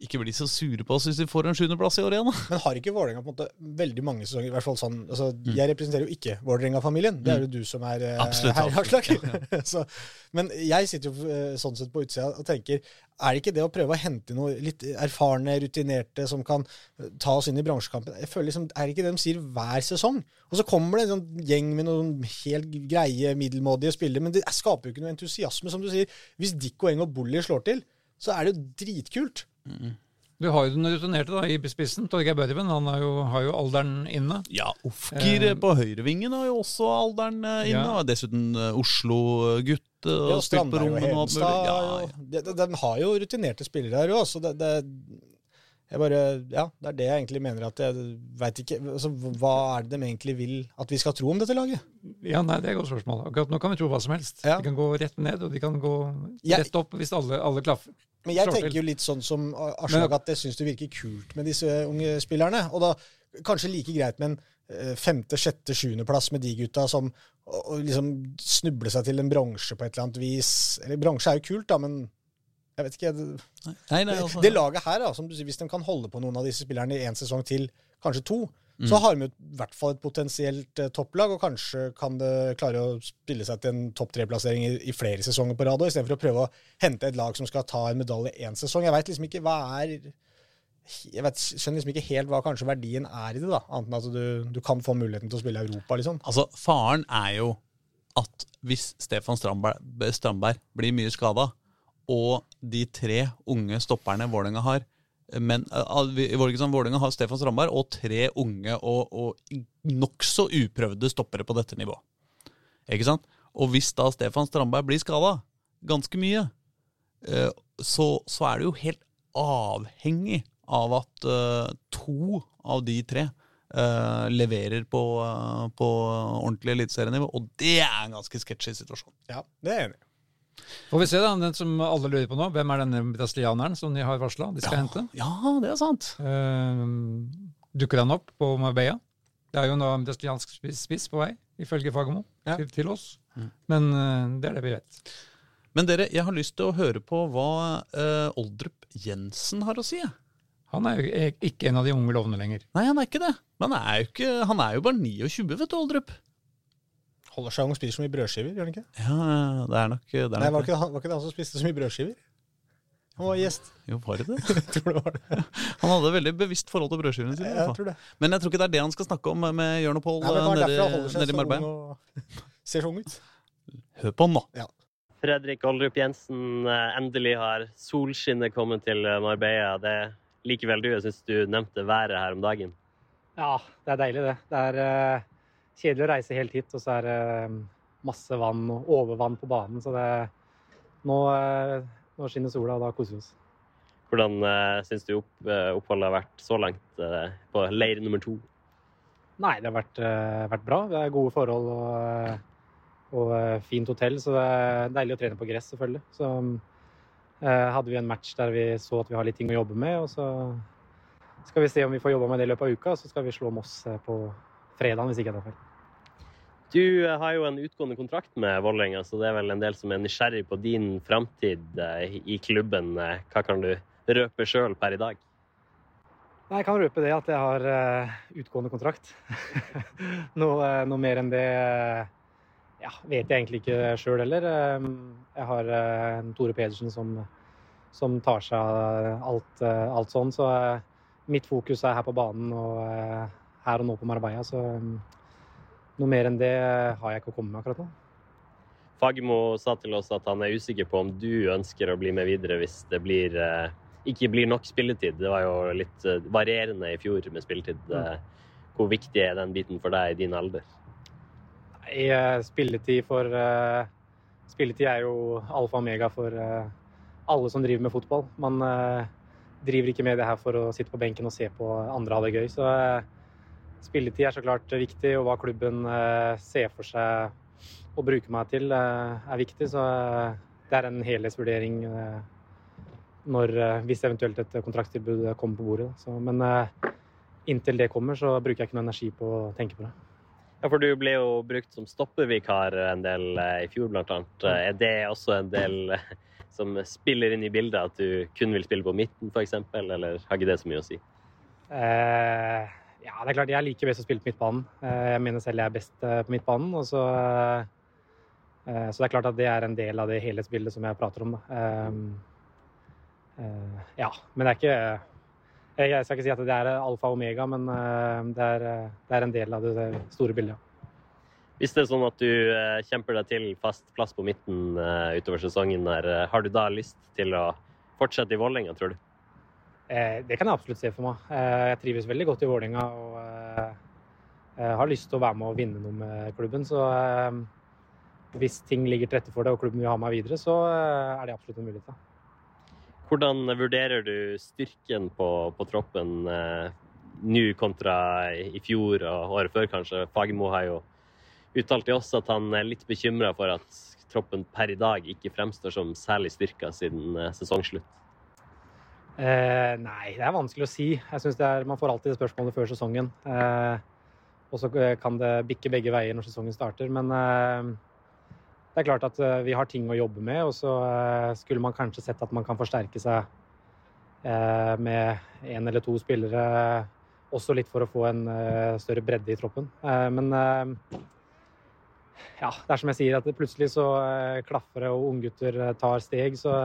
ikke bli så sure på oss hvis vi får en sjuendeplass i år igjen. Men har ikke Vålerenga på en måte veldig mange sesonger i hvert fall sånn, altså, Jeg representerer jo ikke Vålerenga-familien. Det er jo du som er eh, Absolutt, her i Ja, Så, men jeg sitter jo eh, sånn sett på utsida og tenker er det ikke det å prøve å hente noe litt erfarne, rutinerte som kan eh, ta oss inn i bransjekampen Jeg føler liksom, Er det ikke det de sier hver sesong? Og så kommer det en sånn gjeng med noen helt greie, middelmådige spillere, men det skaper jo ikke noe entusiasme, som du sier. Hvis Dikko Eng og Bulli slår til, så er det jo dritkult. Du har jo den rutinerte da, i spissen. Torgeir Børven han har jo, har jo alderen inne. Ja, Ofker Eh, på høyrevingen har jo også alderen eh, inne. Ja. og Dessuten eh, Oslo-gutt. eh, Ja, og Strandberg og. Hedenstad. Ja, Ja, ja. de, de, de har jo rutinerte spillere her òg, så det, det jeg bare, ja, Det er det jeg egentlig mener. at Jeg vet ikke, altså, Hva er det de egentlig vil at vi skal tro om dette laget? Ja, nei, Det er et godt spørsmål. Akkurat nå kan vi tro hva som helst. Ja. De kan gå rett ned, og de kan gå rett opp hvis alle, alle klaffer. Men jeg tenker jo litt sånn som Aslak, at jeg syns det virker kult med disse unge spillerne. Og da kanskje like greit med en eh, femte, sjette, sjuendeplass med de gutta som og, og liksom snuble seg til en bronse på et eller annet vis. Eller bronse er jo kult, da, men jeg vet ikke. Det, Nei, nei, altså, det laget her, da, som sier, hvis de kan holde på noen av disse spillerne i én sesong til, kanskje to, Mm. så har de i hvert fall et potensielt eh, topplag, og kanskje kan det klare å spille seg til en topp tre-plassering i, i flere sesonger på rad, istedenfor å prøve å hente et lag som skal ta en medalje én sesong. Jeg veit liksom ikke hva er jeg vet, skjønner liksom ikke helt hva kanskje verdien er i det, da, annet enn at du, du kan få muligheten til å spille i Europa, liksom. altså, faren er jo at hvis Stefan Strandberg, Strandberg blir mye skada, og de tre unge stopperne Vålerenga har men uh, Vålerenga har Stefan Strandberg og tre unge og, og nokså uprøvde stoppere på dette nivået. Ikke sant? Og hvis da Stefan Strandberg blir skada, ganske mye, eh, så, så er det jo helt avhengig av at eh, to av de tre Uh, leverer på, uh, på ordentlig eliteserienivå. Og det er en ganske sketchy situasjon. Ja, det er jeg enig i. Får vi se, da. Den som alle lurer på nå. Hvem er denne brasilianeren som de har varsla de skal hente? Ja, det er sant. Uh, dukker han opp på Marbella? Det er jo nå en brasiliansk spiss på vei, ifølge Fagermo, Ja. til, til oss. Men uh, det er det vi vet. Men dere, jeg har lyst til å høre på hva uh, Oldrup Jensen har å si. Han er jo ikke en av de unge lovende lenger. Nei, han er ikke det. Men han er jo, ikke, han er jo bare 29, vet du, Oldrup. Holder seg ung og spiser så mye brødskiver, gjør han ikke? Ja, det er nok det. Er Nei, var ikke, han, var ikke det han som spiste så mye brødskiver? Han var gjest. Jo, var det det? Jeg tror det var det. Han hadde et veldig bevisst forhold til brødskivene sine. Jeg tror det. Men jeg tror ikke det er det han skal snakke om med Jørn og Pål var nede, i Marbella. og ser så ung ut. Hør på han da. Ja. Fredrik Oldrup Jensen, eh, endelig har solskinnet kommet til eh, Marbella. Det liker vel du? Jeg syns du nevnte været her om dagen. Ja, det er deilig, det. Det er eh, kjedelig å reise helt hit, og så er det eh, masse vann og overvann på banen. Så det, nå, eh, nå skinner sola, og da koser vi oss. Hvordan uh, syns du opp, eh, oppholdet har vært så langt eh, på leir nummer to? Nei, det har vært, eh, vært bra. Det er gode forhold og, eh, og eh, fint hotell, så det er deilig å trene på gress, selvfølgelig. Så eh, hadde vi en match der vi så at vi har litt ting å jobbe med, og så skal vi se om vi får jobba med det i løpet av uka, så skal vi slå Moss eh, på fredag, hvis ikke jeg tar feil. Du eh, har jo en utgående kontrakt med Vålerenga, så det er vel en del som er nysgjerrig på din framtid eh, i klubben. Eh, Hva kan du røpe sjøl per i dag? Jeg kan røpe det at jeg har utgående kontrakt. noe, noe mer enn det ja, vet jeg egentlig ikke sjøl heller. Jeg har en Tore Pedersen som, som tar seg av alt, alt sånn. Så mitt fokus er her på banen og her og nå på Marbella. Så eh, noe mer enn det har jeg ikke å komme med akkurat nå. Fagermo sa til oss at han er usikker på om du ønsker å bli med videre hvis det blir, eh, ikke blir nok spilletid. Det var jo litt eh, varierende i fjor med spilletid. Eh, Hvor viktig er den biten for deg i din alder? Nei, spilletid for Spilletid er jo alfa og omega for alle som driver med fotball. Man driver ikke med det her for å sitte på benken og se på andre ha det gøy. Så spilletid er så klart viktig, og hva klubben eh, ser for seg å bruke meg til, eh, er viktig. Så eh, det er en helhetsvurdering når, hvis eventuelt et kontraktstilbud kommer på bordet. Så, men inntil det kommer, så bruker jeg ikke noe energi på å tenke på det. Ja, for du ble jo brukt som stoppevikar en del i fjor. Eh, Er det også en del som spiller inn i bildet, at du kun vil spille på midten, f.eks., eller har ikke det så mye å si? Eh, ja, det er klart jeg liker best å spille på midtbanen. Eh, jeg mener selv jeg er best eh, på midtbanen. Og så, eh, så det er klart at det er en del av det helhetsbildet som jeg prater om. Ja, men det er ikke jeg, skal ikke si at det er alfa og omega, men det, er, det er en del av det store bildet. Hvis det er sånn at du kjemper deg til fast plass på midten utover sesongen, har du da lyst til å fortsette i Vålerenga, tror du? Eh, det kan jeg absolutt se for meg. Eh, jeg trives veldig godt i Vålerenga og eh, har lyst til å være med og vinne noe med klubben. Så hvis ting ligger til rette for det og klubben vil ha meg videre, så er det absolutt en mulighet. Da. Hvordan vurderer du styrken på, på troppen nå kontra i fjor og året før, kanskje? Fagermo har jo uttalt til oss at han er litt bekymra for at troppen per i dag ikke fremstår som særlig styrka siden sesongslutt. Eh, nei, det er vanskelig å si. Jeg synes er, Man får alltid spørsmålet før sesongen. Eh, og så eh, kan det bikke begge veier når sesongen starter. Men eh, det er klart at eh, vi har ting å jobbe med, og så eh, skulle man kanskje sett at man kan forsterke seg med én eller to spillere. Også litt for å få en større bredde i troppen. Men ja, det er som jeg sier, at plutselig så klaffer det, og unggutter tar steg. Så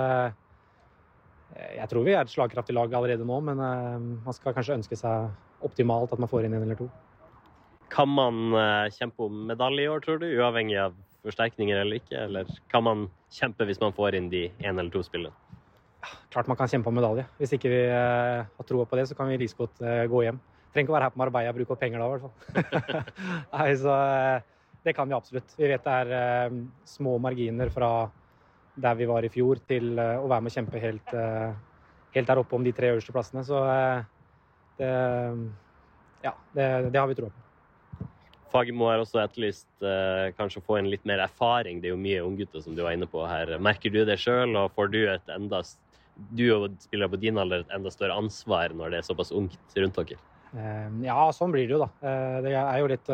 jeg tror vi er et slagkraftig lag allerede nå, men eh, man skal kanskje ønske seg optimalt at man får inn en eller to. Kan man eh, kjempe om medalje i år, tror du? Uavhengig av forsterkninger eller ikke? Eller kan man kjempe hvis man får inn de én eller to spillene? Klart man kan kjempe om medalje. Hvis ikke vi eh, har troa på det, så kan vi like godt eh, gå hjem. Trenger ikke å være her på Marbella og bruke opp penger da, i hvert fall. Nei, så eh, det kan vi absolutt. Vi vet det er eh, små marginer fra der vi var i fjor, til eh, å være med og kjempe helt, eh, helt der oppe om de tre øverste plassene. Så eh, det, ja, det, det har vi troa på. Fagermo har også etterlyst eh, kanskje å få inn litt mer erfaring. Det er jo mye unggutter som du var inne på her. Merker du det sjøl, og får du et enda du og spiller på din alder et enda større ansvar når det er såpass ungt rundt dere? Ja, sånn blir det jo, da. Det er jo litt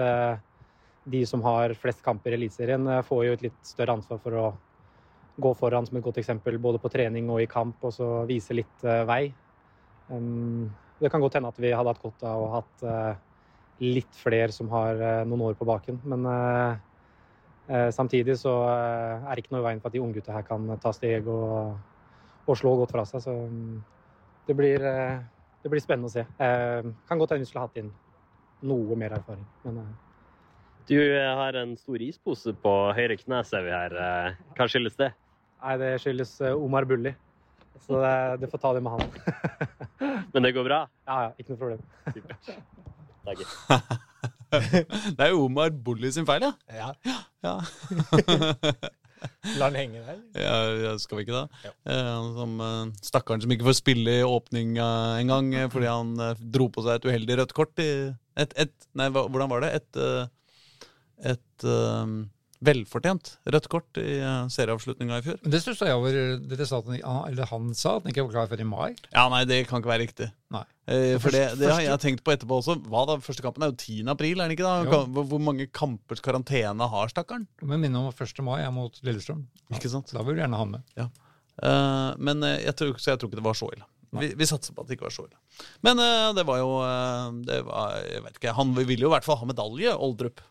De som har flest kamper i Eliteserien, får jo et litt større ansvar for å gå foran som et godt eksempel både på trening og i kamp, og så vise litt eh, vei. Um, Det kan godt hende at vi hadde hatt godt av å ha hatt eh, litt flere som har eh, noen år på baken, men samtidig så er det ikke noe i veien for at de unggutta her kan ta steg og, og slå godt fra seg. Så mm, det blir, det blir spennende å se. Eh, kan godt hende vi skulle hatt inn noe mer erfaring. Men Du har en stor ispose på høyre kne, ser vi her. Hva skyldes det? Nei, det skyldes eh, Omar Bulli. Så det, det får ta det med han. Men det går bra? ja, ja, ikke noe problem. Supert. Det er jo Omar Bulli sin feil, ja. Ja. Ja, La han henge der. ja, ja skal vi ikke det? Jo. Eh, som eh, Stakkaren som ikke får spille i åpning engang en gang fordi han dro på seg et uheldig rødt kort. I et, et, nei, hvordan var det? Et, et, et velfortjent rødt kort i uh, serieavslutninga i fjor. Men det stussa jeg over. det han, eller han sa at han ikke var klar før i mai. Ja, nei, det kan ikke være riktig. Nei. Eh, for det, det har jeg tenkt på etterpå også. Hva da? Første kampen er jo 10. april, er den ikke da? Hvor, hvor mange kampers karantene har stakkaren? Men minne om 1. mai er mot Lillestrøm. Ikke sant? Da vil du gjerne ha med. med. Eh, men eh, jeg tror, så jeg tror ikke det var så ille. Vi, vi satser på at det ikke var så ille. Men eh, det var jo eh, det var, Jeg vet ikke, Han ville jo i hvert fall ha medalje, Oldrup.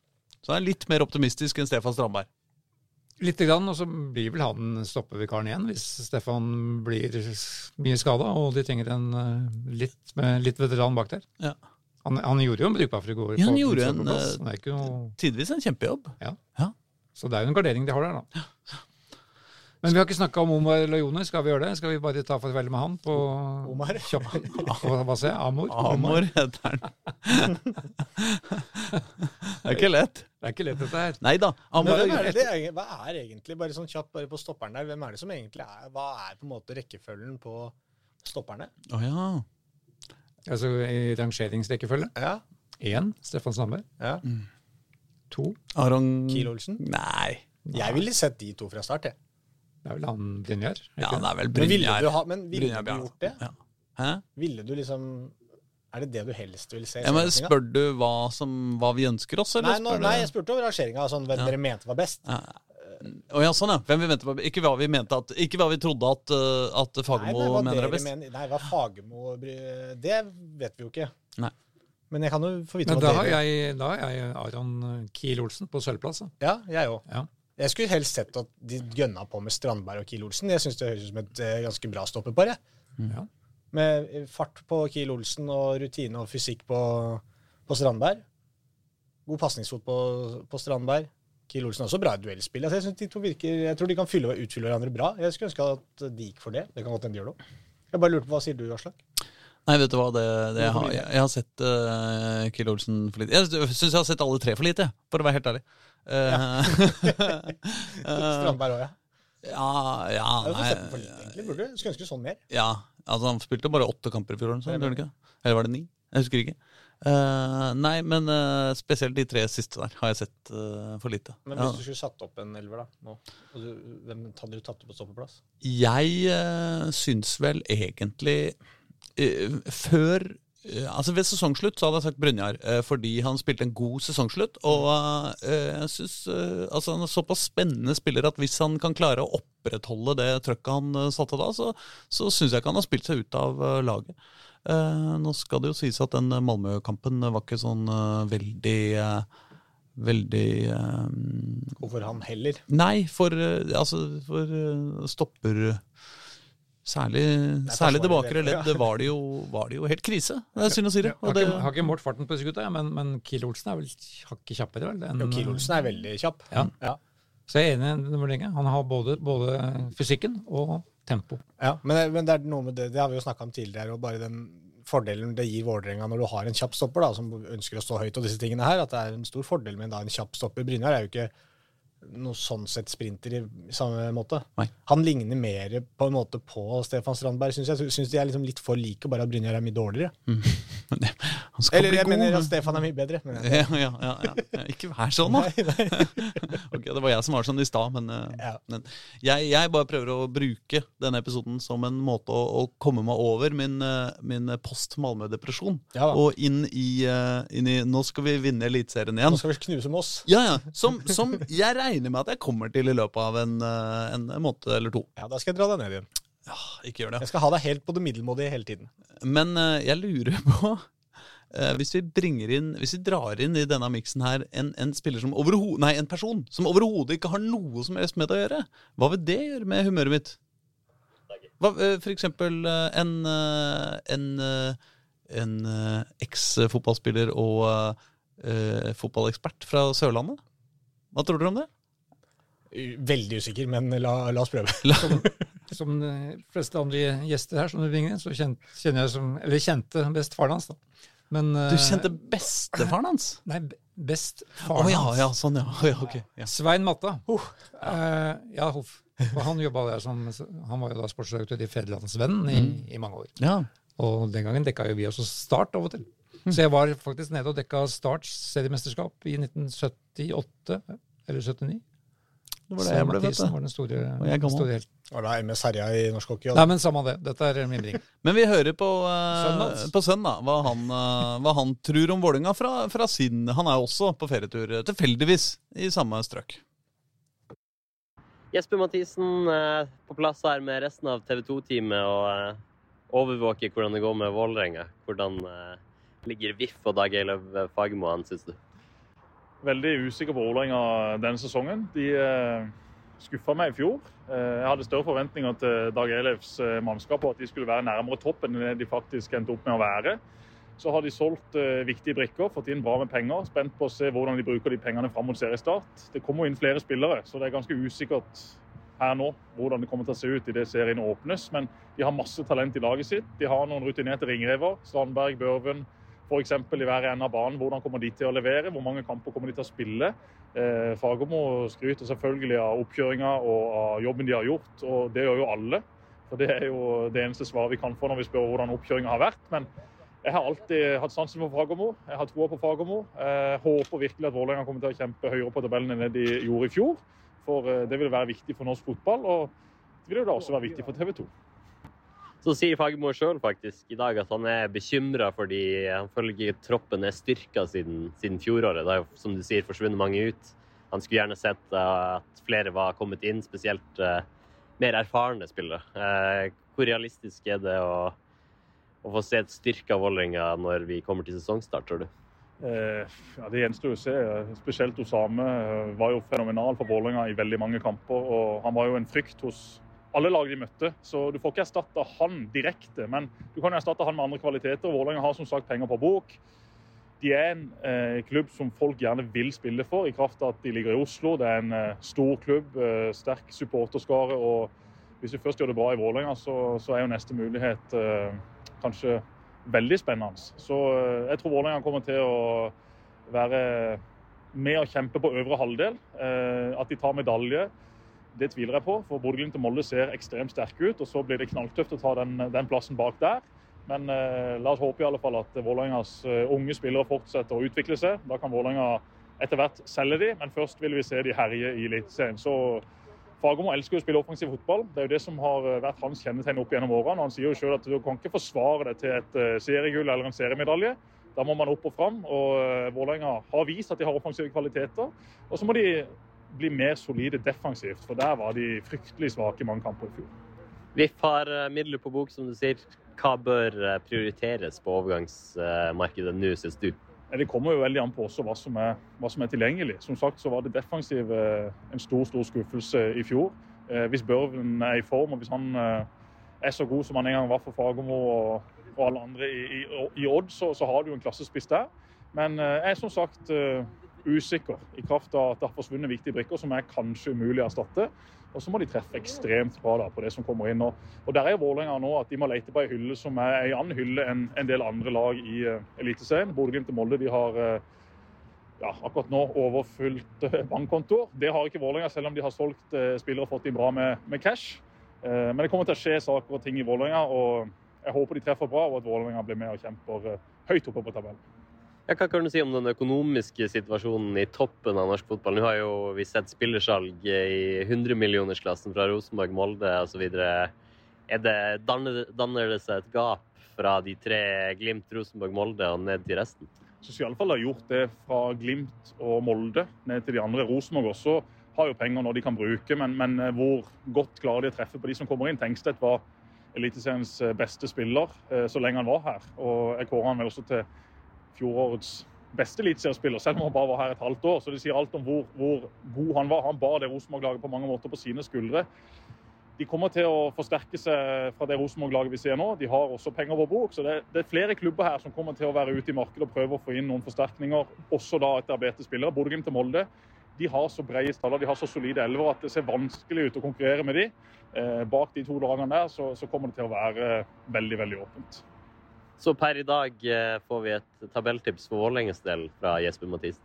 Så han er litt mer optimistisk enn Stefan Strandberg. Lite grann, og så blir vel han stoppevikaren igjen hvis Stefan blir mye skada og de trenger en eh, litt, med litt veteran bak der. Ja. Han, han gjorde jo en brukbar figur. Ja, han gjorde en, eh, Tidvis en kjempejobb. Ja. så det er jo en gardering de har der, da. Men vi har ikke snakka om Omar Lajone. Skal vi gjøre det? Skal vi bare ta farvel med han på Omar? Hva, sa jeg? Amor? Amor heter han. det er ikke lett. Det er ikke lett, dette her. Nei da. Men Amor hvem er det, hva er egentlig, bare sånn kjapt bare på stopperen der, hvem er det som egentlig er Hva er på en måte rekkefølgen på stopperne? Å ja. Altså i rangeringsrekkefølge. Ja. Én Stefan Sandberg. ja. To. Aron Kiel Olsen? Nei. Jeg ville sett de to fra start, jeg. Det er vel han Brynjar? Ja, det er vel Men ville du, ha, men ville du gjort det? Ja. Hæ? Ville du liksom Er det det du helst vil se? Ja, men spør du hva, som, hva vi ønsker oss, eller Nei, nå, spør nei, jeg spurte over rangeringa, sånn hvem Ja. dere mente var best. Ja. Oh, ja, sånn ja. Hvem vi mente på, ikke hva vi mente at Ikke hva vi trodde at, uh, at Fagermo nei, mener er best. Men, nei, hva Fagermo Det vet vi jo ikke. Nei. Men jeg kan jo få vite Men hva da har, dere jeg, da har jeg Aron Kiel Olsen på sølvplass. Ja, jeg òg. Ja. Jeg skulle helst sett at de gønna på med Strandberg og Kiel Olsen. Jeg syns det høres ut som et eh, ganske bra stopperpar. Ja. Med eh, fart på Kiel Olsen og rutine og fysikk på, på Strandberg. God pasningsfot på, på Strandberg. Kiel Olsen har også bra i duellspill. Altså, jeg, synes de to virker, jeg tror de kan fylle og utfylle hverandre bra. Jeg skulle ønske at de gikk for det. Det kan godt hende de gjør det òg. Jeg bare lurte på, Hva sier du, Aslak? Nei, vet du hva, det, det jeg, har, jeg, jeg har sett uh, Kiel Olsen for lite. Jeg syns jeg har sett alle tre for lite, for å være helt ærlig. Uh, Strandberg òg, ja. ja, ja, nei, for egentlig. Burde Skulle ønske sånn mer. ja, altså Han spilte bare åtte kamper i fjor, eller ikke? Eller var det ni? Jeg husker ikke. Uh, nei, men uh, spesielt de tre siste der har jeg sett uh, for lite. Men Ja. hvis du skulle satt opp en elver, da nå, du, Hvem hadde du tatt opp på stoppeplass? Jeg uh, syns vel egentlig eh, Før eh, Altså Ved sesongslutt så hadde jeg sagt Brynjar, eh, fordi han spilte en god sesongslutt. Og eh, jeg synes eh, altså Han er såpass spennende spiller at hvis han kan klare å opprettholde det trøkket han eh, satte da, så, så syns jeg ikke han har spilt seg ut av eh, laget. Eh, nå skal det jo sies at den Malmö-kampen var ikke sånn eh, veldig eh, Veldig eh, Hvorfor han heller? Nei, for, eh, altså, for eh, stopper Særlig, særlig det bakre det, ja. leddet var, det jo, var det jo helt krise. Det er synd å si det. Jeg har ikke, har ikke målt farten på disse gutta, men, men Kiel Olsen er vel hakket kjappere. vel? En, Jo, Kiel Olsen er veldig kjapp. Ja. Ja. Så jeg er enig i Vålerenga. Han har både, både fysikken og tempo. Ja, men, men det er noe med det, det har vi jo snakka om tidligere, og bare den fordelen det gir Vålerenga når du har en kjapp stopper da, som ønsker å stå høyt og disse tingene her, at det er en stor fordel med da, en kjapp stopper. Brynjar er jo ikke noe sånn sett sprinter i samme måte. Nei. Han ligner mer på en måte på Stefan Strandberg, syns jeg. Syns de er liksom litt for like, bare at Brynjar er mye dårligere. han skal Eller jeg mener at Stefan er mye bedre. Men ja, ja, ja, ja. Ikke vær sånn, da. Nei, nei. Ok, Det var jeg som var sånn i stad, men, eh, Ja. men jeg, jeg bare prøver å bruke denne episoden som en måte å, å komme meg over min, eh, min post-Malmö-depresjon. Ja. Og inn i, eh, inn i Nå skal vi vinne Eliteserien igjen. Nå skal vi knuse Moss. Ja, ja. Som, som jeg regner med at jeg kommer til i løpet av en, eh, en måned eller to. Ja, da skal jeg dra deg ned igjen. Ja, ikke gjør det. Jeg skal ha deg helt på det middelmådige hele tiden. Men eh, jeg lurer på eh, hvis vi bringer inn Hvis vi drar inn i denne miksen her en, en spiller som Nei, en person som overhodet ikke har noe som helst med det å gjøre, hva vil det gjøre med humøret mitt? Hva, for eksempel en, en, en eks-fotballspiller og uh, fotballekspert fra Sørlandet? Hva tror dere om det? Veldig usikker, men la, la oss prøve. Som de fleste andre gjester her, som du ringer, så kjen- kjenner jeg som Eller kjente best faren hans, da. Men, Du eh, kjente bestefaren hans? Nei, be- best faren ja, hans. ja, sånn ja. ja okay, Ja. Svein Matta. Eh, ja, Hoff. Han der som Han var jo da sportsdirektør i Fedrelandsvennen Venn i, i mange år. ja. Og den gangen dekka jo vi også Start av og til. Så jeg var faktisk nede og dekka Starts seriemesterskap i 1978 eller 79. Det var det jeg ble, født Mathisen var den store, Og jeg gammel. store helt. Og da MS herja i norsk hockey. og- Nei, men samme det. Dette er mimring. Men vi hører på, uh, på sønn, da. Hva han, uh, hva han tror om Vålerenga fra, fra sin Han er også på ferietur, eh, tilfeldigvis, i samme strøk. Jesper Mathisen uh, på plass her med resten av TV 2-teamet og overvåker hvordan det går med Vålerenga. Hvordan ligger VIF og Dag Eilev Fagermo an, syns du? Veldig usikker på Vålerenga denne sesongen. De eh, skuffa meg i fjor. Eh, jeg hadde større forventninger til Dag Eilefs eh, mannskap og at de skulle være nærmere toppen enn det de faktisk endte opp med å være. Så har de solgt viktige brikker, fått inn bra med penger. Spent på å se hvordan de bruker de pengene fram mot seriestart. Det kommer inn flere spillere, så det er ganske usikkert her nå hvordan det kommer til å se ut idet serien åpnes. Men de har masse talent i laget sitt. De har noen rutinerte ringrever. Strandberg, Børven, f.eks. i hver ende av banen. Hvordan kommer de til å levere? Hvor mange kamper kommer de til å spille? Eh, Fagermo skryter selvfølgelig av oppkjøringa og av jobben de har gjort, og det gjør jo alle. For Det er jo det eneste svaret vi kan få når vi spør hvordan oppkjøringa har vært. Men jeg har alltid hatt sansen for Fagermo. Jeg har troa på Fagermo. Håper virkelig at Vålerenga kommer til å kjempe høyere på tabellen enn det de gjorde i fjor. For eh, det vil være viktig for norsk fotball, og det vil jo da også være viktig for TV 2. Så sier Fagermo sjøl faktisk i dag at han er bekymra fordi han ikke troppen er styrka siden, siden fjoråret. Det er jo som du sier forsvunnet mange ut. Han skulle gjerne sett eh, at flere var kommet inn, spesielt eh, mer erfarne spillere. Eh, hvor realistisk er det å, å få se et styrka Vålerenga når vi kommer til sesongstart, tror du? Ja, det gjenstår å se. Spesielt Osame var jo fenomenal for Vålerenga i veldig mange kamper. og Han var jo en frykt hos alle lag de møtte. Så du får ikke erstatta han direkte, men du kan erstatte han med andre kvaliteter. Vålerenga har som sagt penger på bok. De er en eh, klubb som folk gjerne vil spille for, i kraft av at de ligger i Oslo. Det er en eh, stor klubb, eh, sterk supporterskare. og Hvis vi først gjør det bra i Vålerenga, så, så er jo neste mulighet eh, kanskje veldig spennende. Så eh, jeg tror Vålerenga kommer til å være med å kjempe på øvre halvdel. Eh, At de tar medalje, det tviler jeg på. For Bodø-Glimt og Molde ser ekstremt sterke ut. Og så blir det knalltøft å ta den, den plassen bak der. Men eh, la oss håpe i alle fall at Vålerengas eh, unge spillere fortsetter å utvikle seg. Da kan Vålerenga etter hvert selge de, men først vil vi se de herje i Eliteserien. Så Fagermo elsker å spille offensiv fotball. Det er jo det som har eh, vært hans kjennetegn opp gjennom årene. Han sier jo selv at du kan ikke forsvare det til et eh, seriegull eller en seriemedalje. Da må man opp og fram. og Vålerenga har vist at de har offensive kvaliteter. Og så må de bli mer solide defensivt, for der var de fryktelig svake i mange kamper i fjor. VIF har eh, midler på bok, som du sier. Hva bør eh, prioriteres på overgangsmarkedet nå, syns du? Det kommer jo veldig an på også hva som, er, hva som er tilgjengelig. Som sagt så var det defensive en stor stor skuffelse i fjor. Eh, hvis Børven er i form, og hvis han eh, er så god som han en gang var for Fagermo og, og alle andre i, i, i Odd, så, så har du jo en klassespiss der. Men eh, jeg er som sagt eh, usikker i kraft av at det har forsvunnet viktige brikker som er kanskje umulig å erstatte. Og så må de treffe ekstremt bra da, på det som kommer inn. Og, og der er Vålerenga nå at de må lete på ei hylle som er ei annen hylle enn en del andre lag i uh, Eliteserien. Bodø-Glimt og Molde de har uh, ja, akkurat nå overfylt uh, bankkontoer. Det har ikke Vålerenga, selv om de har solgt uh, spillere og fått dem bra med, med cash. Uh, men det kommer til å skje saker og ting i Vålerenga, og jeg håper de treffer bra, og at Vålerenga blir med og kjemper eh, høyt oppe på tabellen. Ja, hva kan du si om den økonomiske situasjonen i toppen av norsk fotball? Nå har jo vi sett spillersalg i 100-millionersklassen fra Rosenborg, Molde osv. Er danner, danner det seg et gap fra de tre Glimt, Rosenborg, Molde og ned til resten? Så skal iallfall ha gjort det fra Glimt og Molde ned til de andre. Rosenborg også har jo penger når de kan bruke, men, men eh, hvor godt klarer de å treffe på de som kommer inn? Tengstedt var Eliteseriens eh, beste spiller eh, så lenge han var her. Og jeg kårer han vel også til fjorårets beste eliteseriespiller, selv om han bare var her et halvt år. Så det sier alt om hvor, hvor god han var. Han bar det Rosenborg-laget på mange måter på sine skuldre. De kommer til å forsterke seg fra det Rosenborg-laget vi ser nå. De har også penger på bok, så det, det, er flere klubber her som kommer til å være ute i markedet og prøve å få inn noen forsterkninger, også da etter etablerte spillere. Bodø-Glimt og Molde de har så brede staller, de har så solide elver at det ser vanskelig ut å konkurrere med de. Eh, bak de to lagene der så, så kommer det til å være veldig, veldig åpent. Så per i dag eh, får vi et tabelltips for Vålerengas del fra Jesper Mathisen.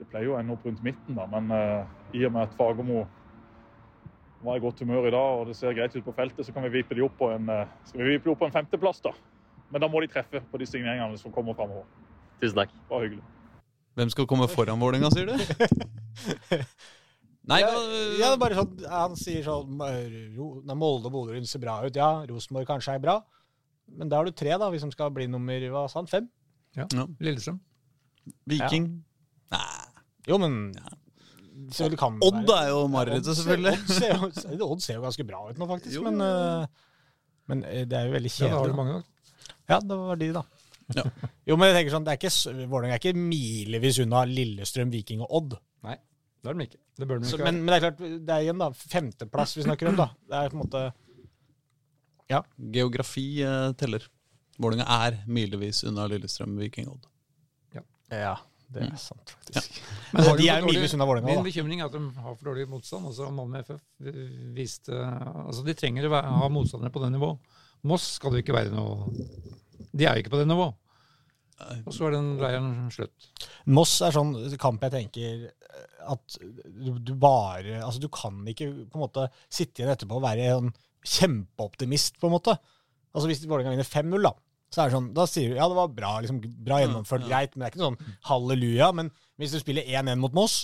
Det pleier jo å ende opp rundt midten, da, men uh, i og med at Fagermo var i godt humør i dag og det ser greit ut på feltet, så kan vi vipe de opp på en, uh, skal vi vipe de opp på en femteplass. da. Men da må de treffe på de signeringene som kommer framover. Tusen takk. Bare hyggelig. Hvem skal komme foran Vålerenga, sier du? Nei, ja, ja, det er bare sånn, Han sier sånn Ro- Molde og Bodø-Glimt ser bra ut. Ja, Rosenborg kanskje er bra. Men da har du tre, da, hvis de skal bli nummer hva sa han, fem. ja. Lillestrøm. Viking. Nei. Jo, men ja. det kan Odd være- er jo marerittet, Odd ser- selvfølgelig. Odd ser, jo- Odd ser jo ganske bra ut nå, faktisk. Jo. Men, eh, men eh, det er jo veldig Ja, kjedelig. Ja, det var de, da. Ja. Jo, men jeg tenker sånn, er Vålerenga er ikke milevis unna Lillestrøm, Viking og Odd. Nei, Det er de ikke. Det bør de Så, ikke men, men det er klart, det er igjen da, femteplass vi snakker om, da. Det er på en måte Geografi eh, teller. Vålerenga er milevis unna Lillestrøm, Viking, Odd. Ja, det Mm. er sant, faktisk. Men de de er milevis unna Vålerenga, Min bekymring er at de har for dårlig motstand. Altså Malmö FF viste Altså De trenger å være- ha motstandere på det nivået. Moss skal det ikke være noe De er jo ikke på det nivået. Og så er den leiren slutt. Moss er sånn kamp jeg tenker eh, at du, du bare Altså, du kan ikke på en måte sitte igjen etterpå og være en sånn kjempeoptimist, på en måte. Altså, hvis Vålerenga vinner 5-0, da, så er det sånn Da sier du ja, det var bra, liksom, bra gjennomført, greit, men det er ikke sånn halleluja. Men hvis du spiller 1-1 mot Moss,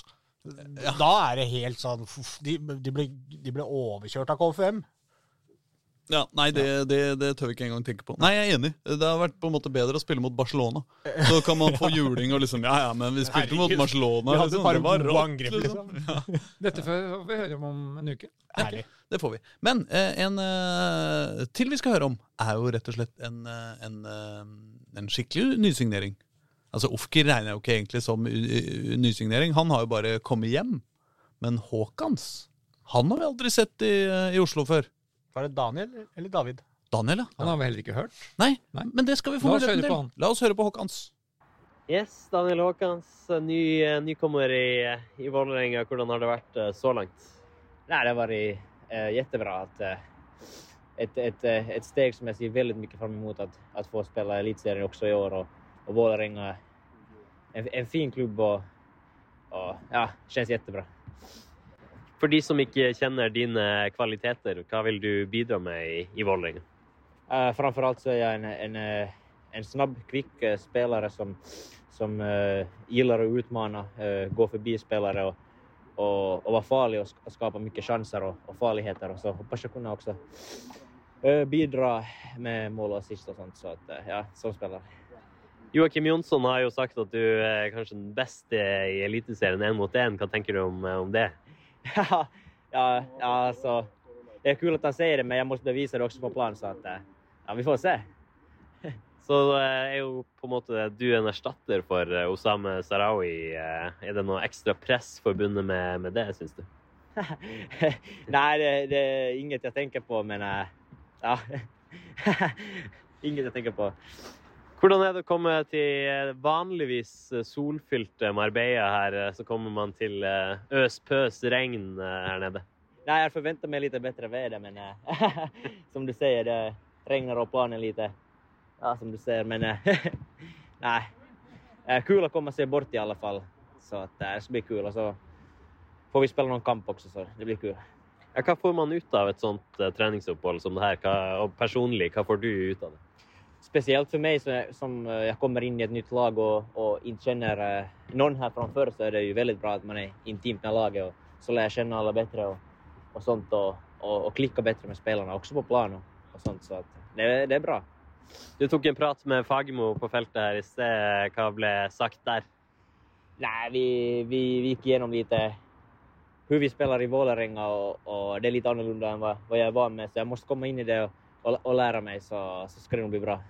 da er det helt sånn uff, De, de, ble, de ble overkjørt av KFM. Ja, Nei, det, det, det tør vi ikke engang tenke på. Nei, jeg er enig. Det har vært på en måte bedre å spille mot Barcelona. Så kan man få juling og liksom Ja, ja, men vi spilte mot Barcelona. Vi hadde liksom. bare Det var rått, angrep, liksom. liksom. Dette får vi høre om om en uke. Ærlig. Det får vi. Men eh, en eh, til vi skal høre om, er jo rett og slett en, eh, en, en skikkelig nysignering. Altså Ofker regner jeg jo ikke egentlig som nysignering. Han har jo bare kommet hjem. Men Haakons, han har vi aldri sett i, i Oslo før. Var det Daniel eller David? Daniel, ja. Han har vi heller ikke hørt. Nei, Nei. men det skal vi få La oss muligheten høre på til. han. La oss høre på Haakons. Yes, Daniel Haakons, ny, nykommer i, i Vålerenga. Hvordan har det vært så langt? Nei, det har varit eh, jättebra att, eh, ett ett, eh, ett steg som jag ser väldigt mycket fram emot att, att få spela elitserien också i år och, och Vålerenga en, en fin klubb och, och ja, känns jättebra. For de som ikke kjenner dine kvaliteter, hva vil du bidra med i, i Vålerenga? Uh, framförallt så är jag en, en, eh, en snabb, kvick eh, spelare som, som uh, gillar att utmana, uh, gå förbi spelare och, och, och vara farlig och, och skapa mycket chanser och, och farligheter. Och så hoppas jag kunna också eh, bidra med mål och assist och sånt. Så att, eh, ja, som spelare. Joakim Jonsson har jo sagt at du er kanskje den beste i Eliteserien én mot én. Hva tenker du om, om det? ja, ja, alltså, det är kul att han säger det, men jag måste bevisa det också på plan. Så att, eh, ja, vi får se. Så eh, er jo på en måte du en erstatter for eh, Osame Sarawi. Eh, Er det noe ekstra press forbundet med, med det, syns du? Nei, det, det er inget jeg tenker på, men ja. inget jeg tenker på. Hvordan er det å komme til vanligvis solfylte Marbella her? Så kommer man til øs-pøs regn her nede. Nei, jeg forventer meg litt bedre vær, men som du sier, det regner opp planen lite, ja, som du ser, men nei, nej. er Kul att komma seg bort i alla fall, så att eh, det ska bli kul. Och så får vi spela någon kamp också, så det blir kul. Ja, hva får man ut av et sånt eh, treningsopphold som det her? Hva, og personlig, hva får du ut av det? Spesielt for meg som jeg kommer inn i et nytt lag og, og eh, någon här framför så er det jo veldig bra at man er intimt med laget og så lærer jeg kjenne alle bedre og, og sånt og, og, och klicka bättre med spillerne, også på plan og och sånt så det, det er bra. Du tok en prat med Fagmo på feltet her i sted. Hva ble sagt der? Nei, vi, vi, vi gikk gjennom lite hvordan vi spiller i Vålerenga og, og, det er litt annorlunda enn hva, hva, jeg var med så jeg må komme inn i det og, og, och lära mig så, så skal det bli bra.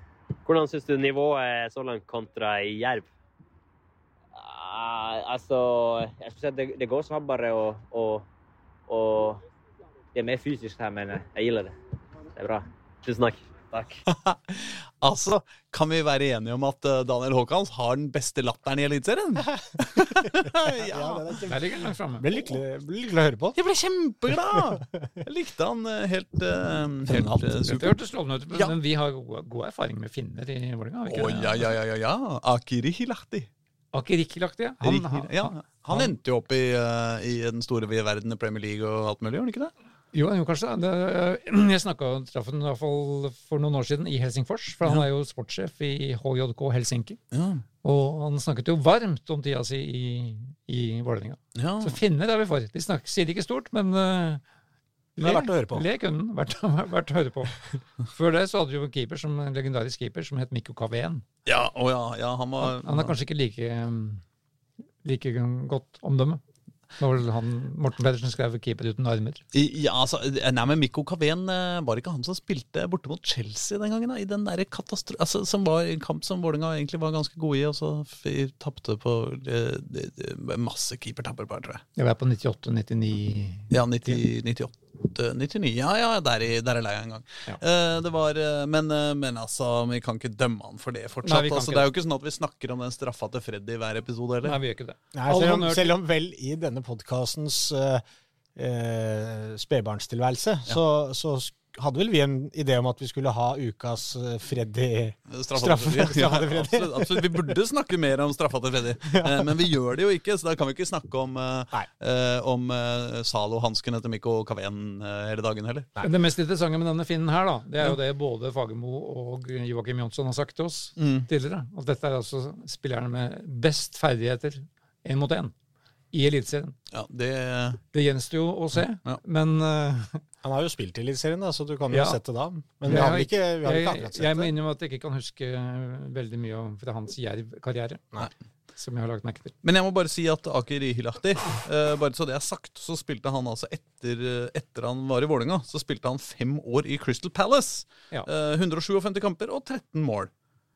Hvordan syns du nivået er så langt kontra i Jerv? Uh, altså Jeg skulle si at det, det går snabbere, og, og och det er mer fysisk her, men jeg gilder det. Det er bra. Tusen takk. Tack. Altså, kan vi være enige om at eh, Daniel Haakons har den beste latteren i Eliteserien? Ja, ja. er Der ligger den langt framme. Ble lykkelig, lykkelig å høre på. Jeg ble kjempeglad! Jeg likte han eh, helt, uh, helt uh, supert. super. hørtes lovende ut, men Ja. men vi har god, god erfaring med finner i Vålerenga. Å ikke ja, ja, ja, ja, ja. Akirihilahti. Akirikilaktig. Han, han, Ja, han endte jo opp i, uh, i den store verden i Premier League og alt mulig, gjorde han ikke det? Jo, jo kanskje. Det, jeg snakka og traff ham i hvert fall for noen år siden i Helsingfors, for han er jo sportssjef i HJK Helsinki. Ja. Og han snakket jo varmt om tida si i, i Vålerenga. ja. Så finner er vi for. De snakker, sier ikke stort, men uh, Det er verdt å høre på. Le kunden. Verdt, verdt å høre på. Før det så hadde vi jo en keeper som, en legendarisk keeper som het Mikko Kaveen. Ja, å ja, ja, han var Han har kanskje ikke like, like godt omdømme. Det han, Morten Pedersen skrev 'Keeper uten armer'. Ja, altså, nei, men Mikko Kaveen eh, var ikke han som spilte borte mot Chelsea den gangen? da, I den der katastro... Altså, som var en kamp som Vålerenga egentlig var ganske gode i, og så tapte på eh, det- det- masse keepertabber, bare, tror jeg. Jeg var på 98-99 Ja, 90, 98, 99. Ja, ja, der, i, der er leia en gang. Ja. Uh, det var, eh, men, eh, men altså, vi kan ikke dømme han for det fortsatt. Nei, altså, det er jo ikke sånn at vi snakker om den straffa til Freddy i hver episode heller. Nei, vi gjør ikke det. Nei, selv, om, selv om vel i denne podkastens uh, spedbarnstilværelse, så, så sk- hadde vel vi en idé om at vi skulle ha ukas eh, Freddy Straffa til Freddy. Ja, Freddy. absolutt, absolutt. Vi burde snakke mer om straffa til Freddy, ja. men vi gjør det jo ikke. Så da kan vi ikke snakke om, eh, eh, om eh, Zalo-hansken etter Mikko Kaveen eh, hele dagen heller. Nei. Det mest interessante med denne finnen her, da, det er jo det både Fagermo og Joakim Jonsson har sagt til oss Mm. tidligere. At dette er altså spillerne med best ferdigheter én mot én i Eliteserien. Ja, det Det gjenstår jo å se, Ja. men eh, Han har jo spilt i Eliteserien, så du kan jo Ja. sette det av. Men vi har vel ikke, vi har ikke akkurat sett jeg må innrømme at jeg ikke kan huske veldig mye om fra hans Jerv-karriere. Som jeg har lagt merke til. Men jeg må bare si at Aker Ihilahti, eh, bare så det er sagt, så spilte han altså etter, eh, etter han var i Vålinga, så spilte han fem år i Crystal Palace. Ja. Eh, 157 kamper og 13 mål.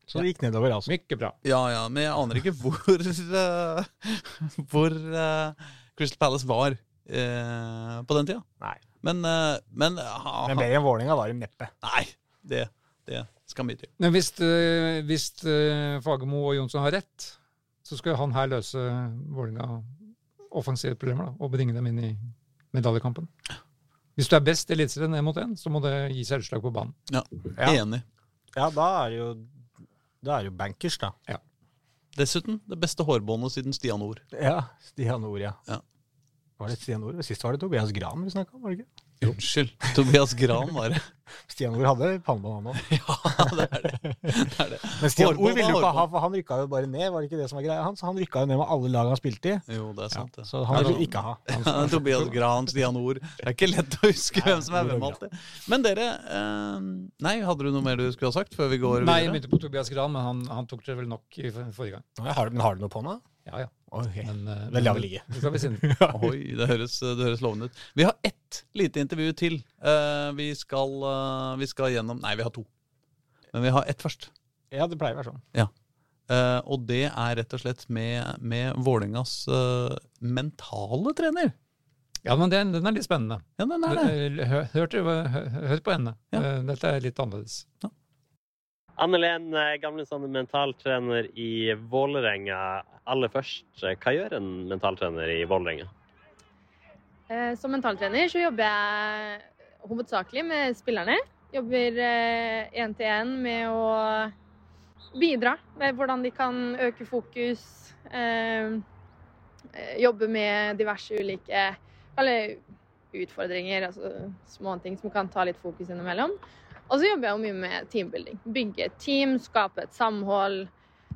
Så det gikk nedover, altså. Mykje bra. Ja, ja, men jeg aner ikke hvor uh, Hvor uh, Crystal Palace var uh, på den tida. Nei. Men, eh, men ha, Men bedre enn Vålerenga var det neppe. Nei, det, det skal mye til. Men hvis, eh, hvis eh, Fagermo og Jonsson har rett, så skal han her løse Vålerenga offensive problemer da, og bringe dem inn i medaljekampen. Hvis du er best i Eliteserien ned mot én, så må det gi seg utslag på banen. Ja, Ja. Enig. Ja, da er det jo, da er det jo bankers, da. Dessuten det beste hårbåndet siden Stian Ord. Ja, Stian Ord, ja. Ja. Var det Stian Ord? Sist var det Tobias Gran vi snakka om, var det ikke? Unnskyld. Tobias Gran var det. Stian Ord hadde pannebånd, han òg. Ja, det er det. det, er det. Men Stian Ord ville jo ikke ha, for han rykka jo bare ned, var det ikke det som var greia hans? Han rykka jo ned med alle lag han spilte i, Jo, det er sant. Ja, så han ville ikke ha. Ja, Tobias Gran, Stian Ord. Det er ikke lett å huske hvem som er hvem alltid. Men dere eh, Nei, hadde du noe mer du skulle ha sagt før vi går videre? Nei, jeg begynte på Tobias Gran, men han, han tok det vel nok i forrige gang. Har, men har du noe på nå? Ja, ja. Okay. Men, uh, det lar vi ligge. Det skal vi si. Oi, det høres, det høres lovende ut. Vi har ett lite intervju til. Uh, vi, skal, uh, vi skal gjennom Nei, vi har to. Men vi har ett først. Ja, det pleier å være sånn. Eh, og det er rett og slett med, med Vålerengas mentale trener. Ja, men den, den er litt spennende. Ja, den er det. Hør, hør, hør, hør på henne. Ja. Dette er litt annerledes. Anne-Len, eh, gamle sånn mentaltrener i Vålerenga. Aller først, eh, hva gjør en mentaltrener i Vålerenga? Eh, Som mentaltrener så jobber jeg hovedsakelig med spillerne. Jobber én til én med å bidra med hvordan de kan øke fokus. eh, eh, Jobbe med diverse ulike utfordringer, altså småting som kan ta litt fokus innimellom. Og så jobber jeg jo mye med teambuilding. Bygge et team, skape et samhold.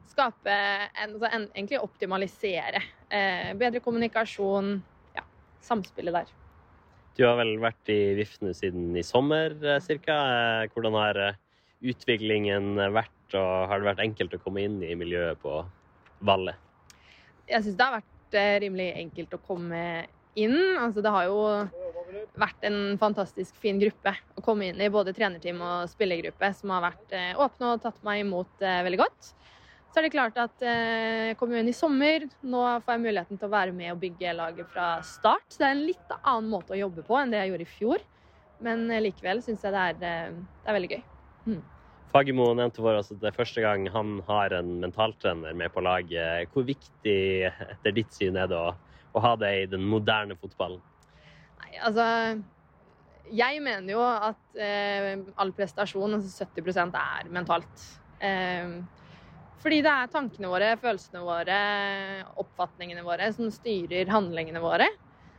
Skape en, altså en, Egentlig optimalisere. Eh, bedre kommunikasjon. Ja, samspillet der. Du har vel vært i Vifnu siden i sommer ca. cirka. Eh, Hvordan har eh, utviklingen vært, og har det vært enkelt å komme inn i miljøet på Valle? Jeg syns det har vært eh, rimelig enkelt å komme inn. Altså, det har jo vært en fantastisk fin gruppe å komme inn i. Både trenerteam og spillergruppe som har vært eh, åpne og tatt meg imot eh, veldig godt. Så er det klart at eh, jeg kom jo inn i sommer. Nå får jeg muligheten til å være med og bygge laget fra start. Så det er en litt annen måte å jobbe på enn det jeg gjorde i fjor. Men eh, likevel syns jeg det er, eh, det er veldig gøy. Fagermo nevnte for oss at det er første gang han har en mentaltrener med på laget. Hvor viktig etter ditt syn er det å, å ha det i den moderne fotballen? Nei, altså Jeg mener jo at eh, all prestasjon, altså 70% er mentalt. Eh, fordi det er tankene våre, følelsene våre, oppfatningene våre som styrer handlingene våre.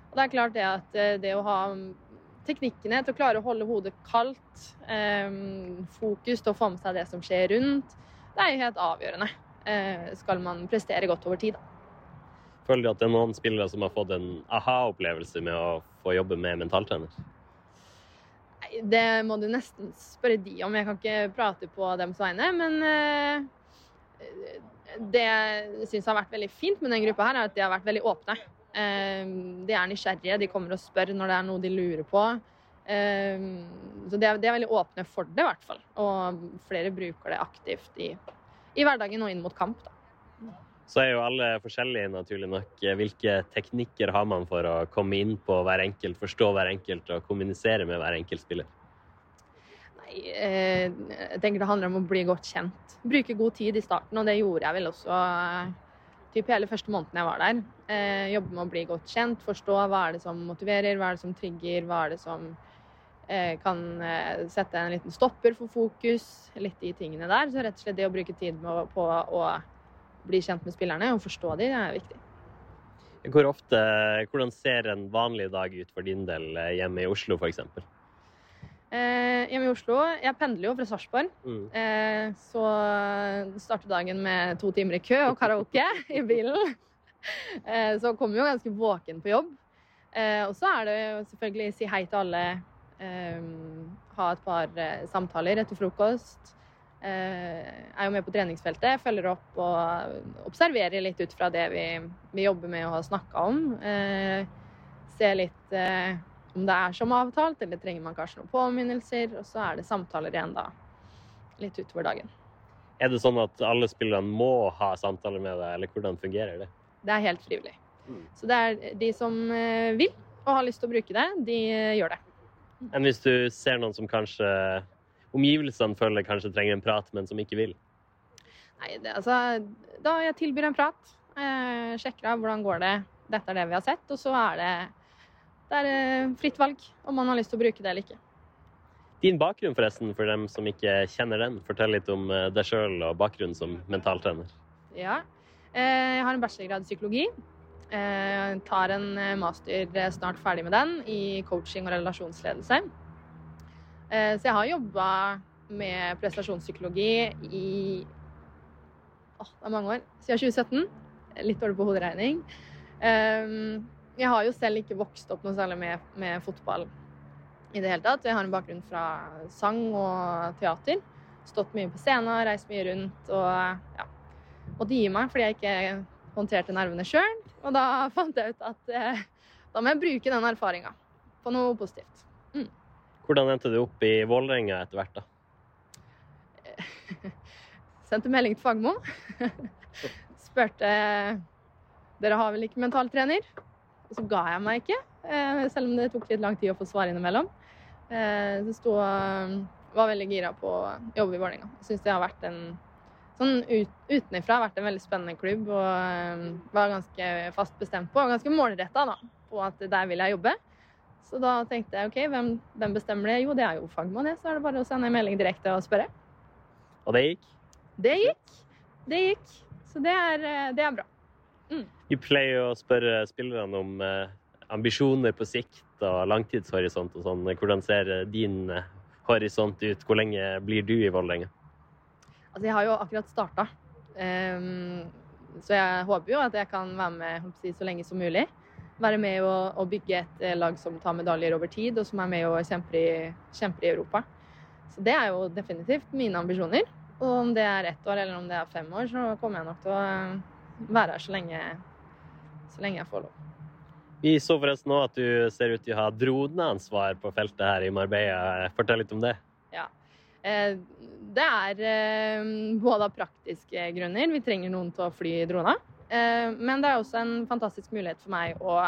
Og det er klart det at eh, det å ha teknikkene til å klare å holde hodet kaldt, eh, fokus til å få med seg det som skjer rundt, det er jo helt avgjørende. Eh, skal man prestere godt over tid, da. Føler du at det er noen spillere som har fått en aha-opplevelse med å få jobbe med mentaltrener? Det må du nesten spørre de om. Jeg kan ikke prate på dems vegne. Men eh, det jeg syns har vært veldig fint med den gruppa, her, er at de har vært veldig åpne. Eh, de er nysgjerrige, de kommer og spør når det er noe de lurer på. Eh, så de er, veldig åpne for det, i hvert fall. Og flere bruker det aktivt i, i hverdagen og inn mot kamp. Da. Så er jo alle forskjellige, naturlig nok. Hvilke teknikker har man for å komme inn på hver enkelt, forstå hver enkelt og kommunisere med hver enkelt spiller? Nei, eh, jeg tenker det handler om å bli godt kjent. Bruke god tid i starten, og det gjorde jeg vel også eh, typ hele første måneden jeg var der. Eh, jobbe med å bli godt kjent, forstå hva er det som motiverer, hva er det som trigger, hva er det som kan sette en liten stopper for fokus. Litt de tingene der. Så rett og slett det å bruke tid på å bli kjent med spillerne og forstå dem, det er viktig. Hvor ofte, hvordan ser en vanlig dag ut for din del eh, hjemme i Oslo, f.eks.? Eh, hjemme i Oslo Jeg pendler jo fra Sarpsborg. Mm. Eh, så starter dagen med to timer i kø og karaoke i bilen. Eh, så kommer jo ganske våken på jobb. Eh, og så er det jo selvfølgelig si hei til alle. Eh, ha et par eh, samtaler etter frokost. Eh, er jo med på treningsfeltet, følger opp og observerer litt ut fra det vi, vi jobber med og har snakka om. Eh, ser litt eh, om det er som avtalt, eller trenger man kanskje noen påminnelser. Og så er det samtaler igjen da, litt utover dagen. Er det sånn at alle spillerne må ha samtaler med deg, eller hvordan fungerer det? Det er helt frivillig. Mm. Så det er de som vil og har lyst til å bruke det, de gjør det. Enn hvis du ser noen som kanskje omgivelsene føler kanskje trenger en prat, men som ikke vil? Nei, det, altså, da jeg tilbyr en prat, eh, sjekker av hvordan går det, dette er det vi har sett, og så er det Det er eh, fritt valg om man har lyst til å bruke det eller ikke. Din bakgrunn, forresten, for dem som ikke kjenner den. Fortell litt om eh, deg sjøl og bakgrunnen som mentaltrener. Ja. Eh, Jeg har en bachelorgrad i psykologi. Eh, Jeg tar en master snart ferdig med den i coaching og relasjonsledelse. Eh, Så jeg har jobba med prestasjonspsykologi i åh, det er mange år. Siden 2017. Litt dårlig på hoderegning. Eh, Jeg har jo selv ikke vokst opp noe særlig med, med fotball i det hele tatt. Jeg har en bakgrunn fra sang og teater. Stått mye på scenen, reist mye rundt og ja, måtte gi meg fordi jeg ikke håndterte nervene sjøl. Og da fant jeg ut at eh, da må jeg bruke den erfaringa på noe positivt. Hvordan endte du opp i Vålerenga etter hvert, da? Sendte melding til Fagmo. Spurte dere har vel ikke mentaltrener? Og så ga jeg meg ikke, eh, selv om det tok litt lang tid å få svar innimellom. Eh, Så sto, var veldig gira på å jobbe i Vålerenga. Syns det har vært en sånn ut, utenifra vært en veldig spennende klubb og eh, var ganske fast bestemt på, og ganske målretta på at der vil jeg jobbe. Så da tenkte jeg OK, hvem, hvem bestemmer det? Jo, det er jo fagmann, det. Så er det bare å sende en melding direkte og spørre. Og det gikk? Det gikk. Det gikk. Så det er, eh, det er bra. Vi pleier å spørre spillerne om eh, ambisjoner på sikt og langtidshorisont og sånn. Hvordan ser eh, din horisont ut? Hvor lenge blir du i Vålerenga? Altså, jeg har jo akkurat starta. så jeg håper jo at jeg kan være med si, så lenge som mulig. Være med og, og bygge et eh, lag som tar medaljer over tid, og som er med og kjemper i, kjemper i Europa. Så det er jo definitivt mine ambisjoner. Og om det er ett år eller om det er fem år, så kommer jeg nok til å eh, være her så lenge, så lenge jeg får lov. Vi så forresten nå at du ser ut til å ha droneansvar på feltet her i Marbella. Fortell litt om det. Ja. Eh, Det er både av praktiske grunner. Vi trenger noen til å fly drona. Eh, Men det er også en fantastisk mulighet for meg å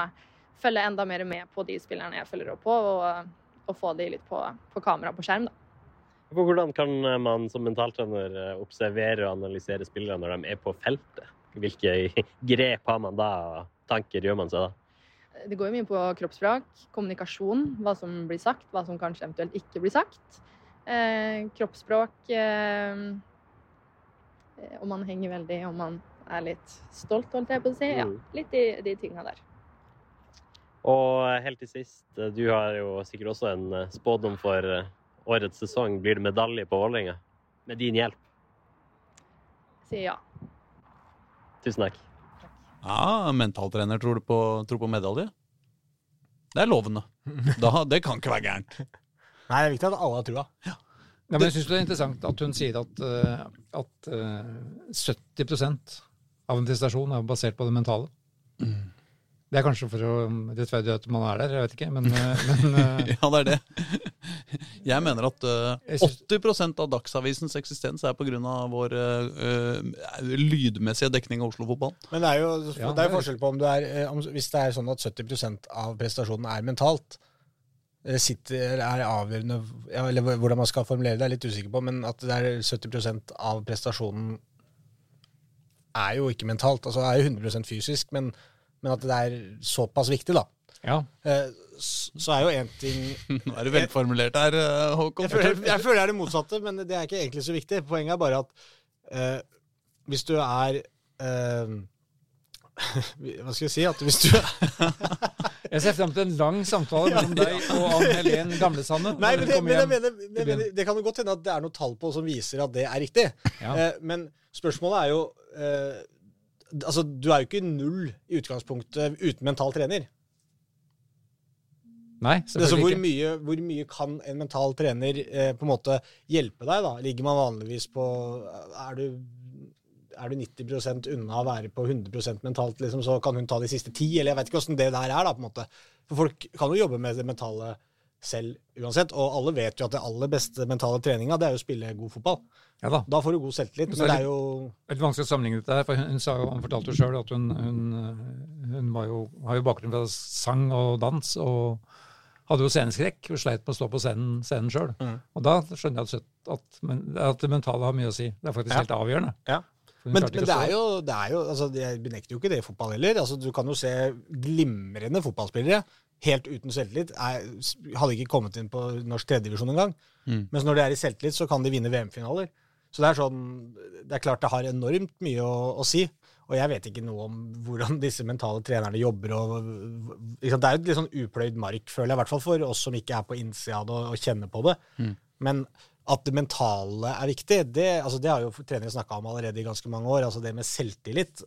følge enda mer med på de spillerne jeg følger opp på, og, og få de litt på, på kamera på skjerm. da. Hvordan kan man som mentaltrener observere og analysere spillere når de er på feltet? Hvilke grep har man da, og tanker gjør man seg da? Det går jo mye på kroppsspråk, kommunikasjon, hva som blir sagt, hva som kanskje eventuelt ikke blir sagt. Eh, kroppsspråk eh, Om man henger veldig, om man er litt stolt, holdt jeg på å si. Ja, Mm. litt de, de tinga der. Og helt til sist, du har jo sikkert også en eh, spådom for eh, årets sesong. Blir det medalje på Vålerenga? Med din hjelp. Sier ja. Tusen takk. Ja, mentaltrener tror du på, tror på medalje? Det er lovende. Da, det kan ikke være gærent. Nei, det er viktig at alle har trua. Ja, men jeg syns det er interessant at hun sier at, eh, at eh, 70 av en prestasjon er basert på det mentale. Det er kanskje for å rettferdiggjøre at man er der, jeg vet ikke, men, eh, men eh, Ja, det er det. Jeg mener at uh, 80% av Dagsavisens eksistens er pga. vår uh, eh, lydmessige dekning av Oslo-fotballen. Men det er jo Ja, det er forskjell på om du er eh, om, Hvis det er sånn at 70% av prestasjonen er mentalt, sitter, er avgjørende ja, Eller hvordan man skal formulere det, er jeg litt usikker på, men at det er 70% av prestasjonen er jo ikke mentalt. Altså det er jo 100% fysisk, men, men at det er såpass viktig, da. ja. Eh, Så er jo én ting Nå er det velformulert her, eh, Håkon. jeg føler, jeg føler det er det motsatte, men det er ikke egentlig så viktig. Poenget er bare at eh, hvis du er eh, Hva skal jeg si? At hvis du Jeg ser frem til en lang samtale mellom deg og Ann Helen Gamlesande. Nei, men det, men jeg mener, men det kan jo godt hende at det er noe tall på som viser at det er riktig. Ja. Eh, men spørsmålet er jo eh, Altså, du er jo ikke null i utgangspunktet uten mental trener. Nei, selvfølgelig hvor ikke. mye, hvor mye kan en mental trener eh, på en måte hjelpe deg? da? Ligger man vanligvis på Er du, er du 90% unna å være på 100% mentalt, liksom, så kan hun ta de siste ti? Eller jeg vet ikke åssen det der er, da. på en måte. For folk kan jo jobbe med det mentale selv uansett. Og alle vet jo at det aller beste mentale treninga, det er jo å spille god fotball. Ja da. Da får du god selvtillit. Men det er det det- er jo litt vanskelig å sammenligne dette her, for hun, hun, sa hun fortalte jo sjøl at hun, hun, hun var jo, har jo bakgrunn fra sang og dans, og hadde jo sceneskrekk og sleit med å stå på scenen, scenen sjøl. Mm. Og da skjønner jeg at, at, at det mentale har mye å si. Det er faktisk Ja. helt avgjørende. Ja. Men, men det er jo, det er jo altså, Jeg benekter jo ikke det i fotball heller. Altså, du kan jo se glimrende fotballspillere helt uten selvtillit, er, hadde ikke kommet inn på norsk tredjedivisjon engang. Mm. Mens når de er i selvtillit, så kan de vinne VM-finaler. Så det er sånn Det er klart det har enormt mye å, å si. Og jeg vet ikke noe om hvordan disse mentale trenerne jobber. Og, liksom, det er jo et litt sånn upløyd mark, føler jeg, i hvert fall for oss som ikke er på innsida av det og, og kjenner på det. Mm. Men at det mentale er viktig, det, altså det har jo trenere snakka om allerede i ganske mange år. altså Det med selvtillit.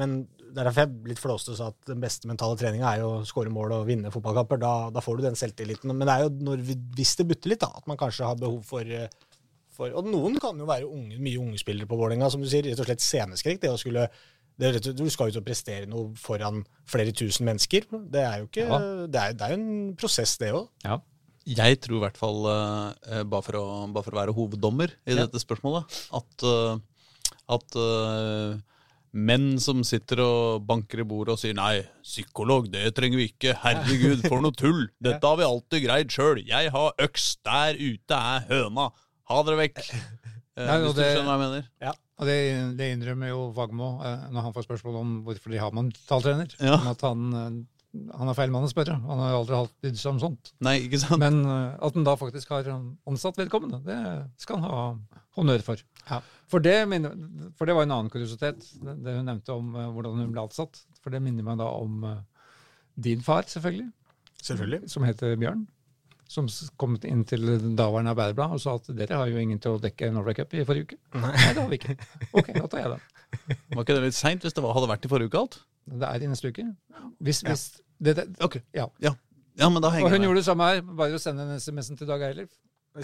Men det er derfor jeg litt flåste sa at den beste mentale treninga er jo å skåre mål og vinne fotballkamper. Da, da får du den selvtilliten. Men det er jo når vi, hvis det butter litt, da, at man kanskje har behov for, eh, for Og noen kan jo være unge, mye unge spillere på Vålerenga, som du sier. Rett og slett sceneskrekk. Det å skulle det du skal ut og prestere noe foran flere tusen mennesker. Det er jo ikke Ja. det, er, det er jo en prosess, det òg. Ja. Jeg tror i hvert fall, uh, bare, for å, bare for å være hoveddommer i Ja. dette spørsmålet, at, uh, at uh, menn som sitter og banker i bordet og sier nei, psykolog, det trenger vi ikke, herregud, for noe tull, dette har vi alltid greid sjøl, jeg har øks, der ute er høna, ha dere vekk. Eh, Nei, og hvis du det- skjønner hva jeg mener. Og det, det innrømmer jo Vagmo eh, når han får spørsmål om hvorfor de har mentaltrener. Ja. Om at han, eh, han er feil mann å spørre. Han har jo aldri hatt brydd seg om sånt. Nei, ikke sant? Men eh, at han da faktisk har ansatt vedkommende, det skal han ha honnør for. Ja. For, det minner, for det var en annen kuriositet, det, det hun nevnte om eh, hvordan hun ble ansatt. For det minner meg da om eh, din far, selvfølgelig, Selvfølgelig. som heter Bjørn. Som kom inn til daværende Arbeiderblad og sa at dere har jo ingen til å dekke Norway Cup i forrige uke. Nei, det har vi ikke. Ok, da tar jeg det. Var ikke det litt seint hvis det var, hadde vært i forrige uke alt? Det er i neste uke. Hvis, hvis det, det, Ok, ja. ja, men da Og henger hun jeg med. gjorde det samme her. Bare å sende en SMS-en til Dag Eilif.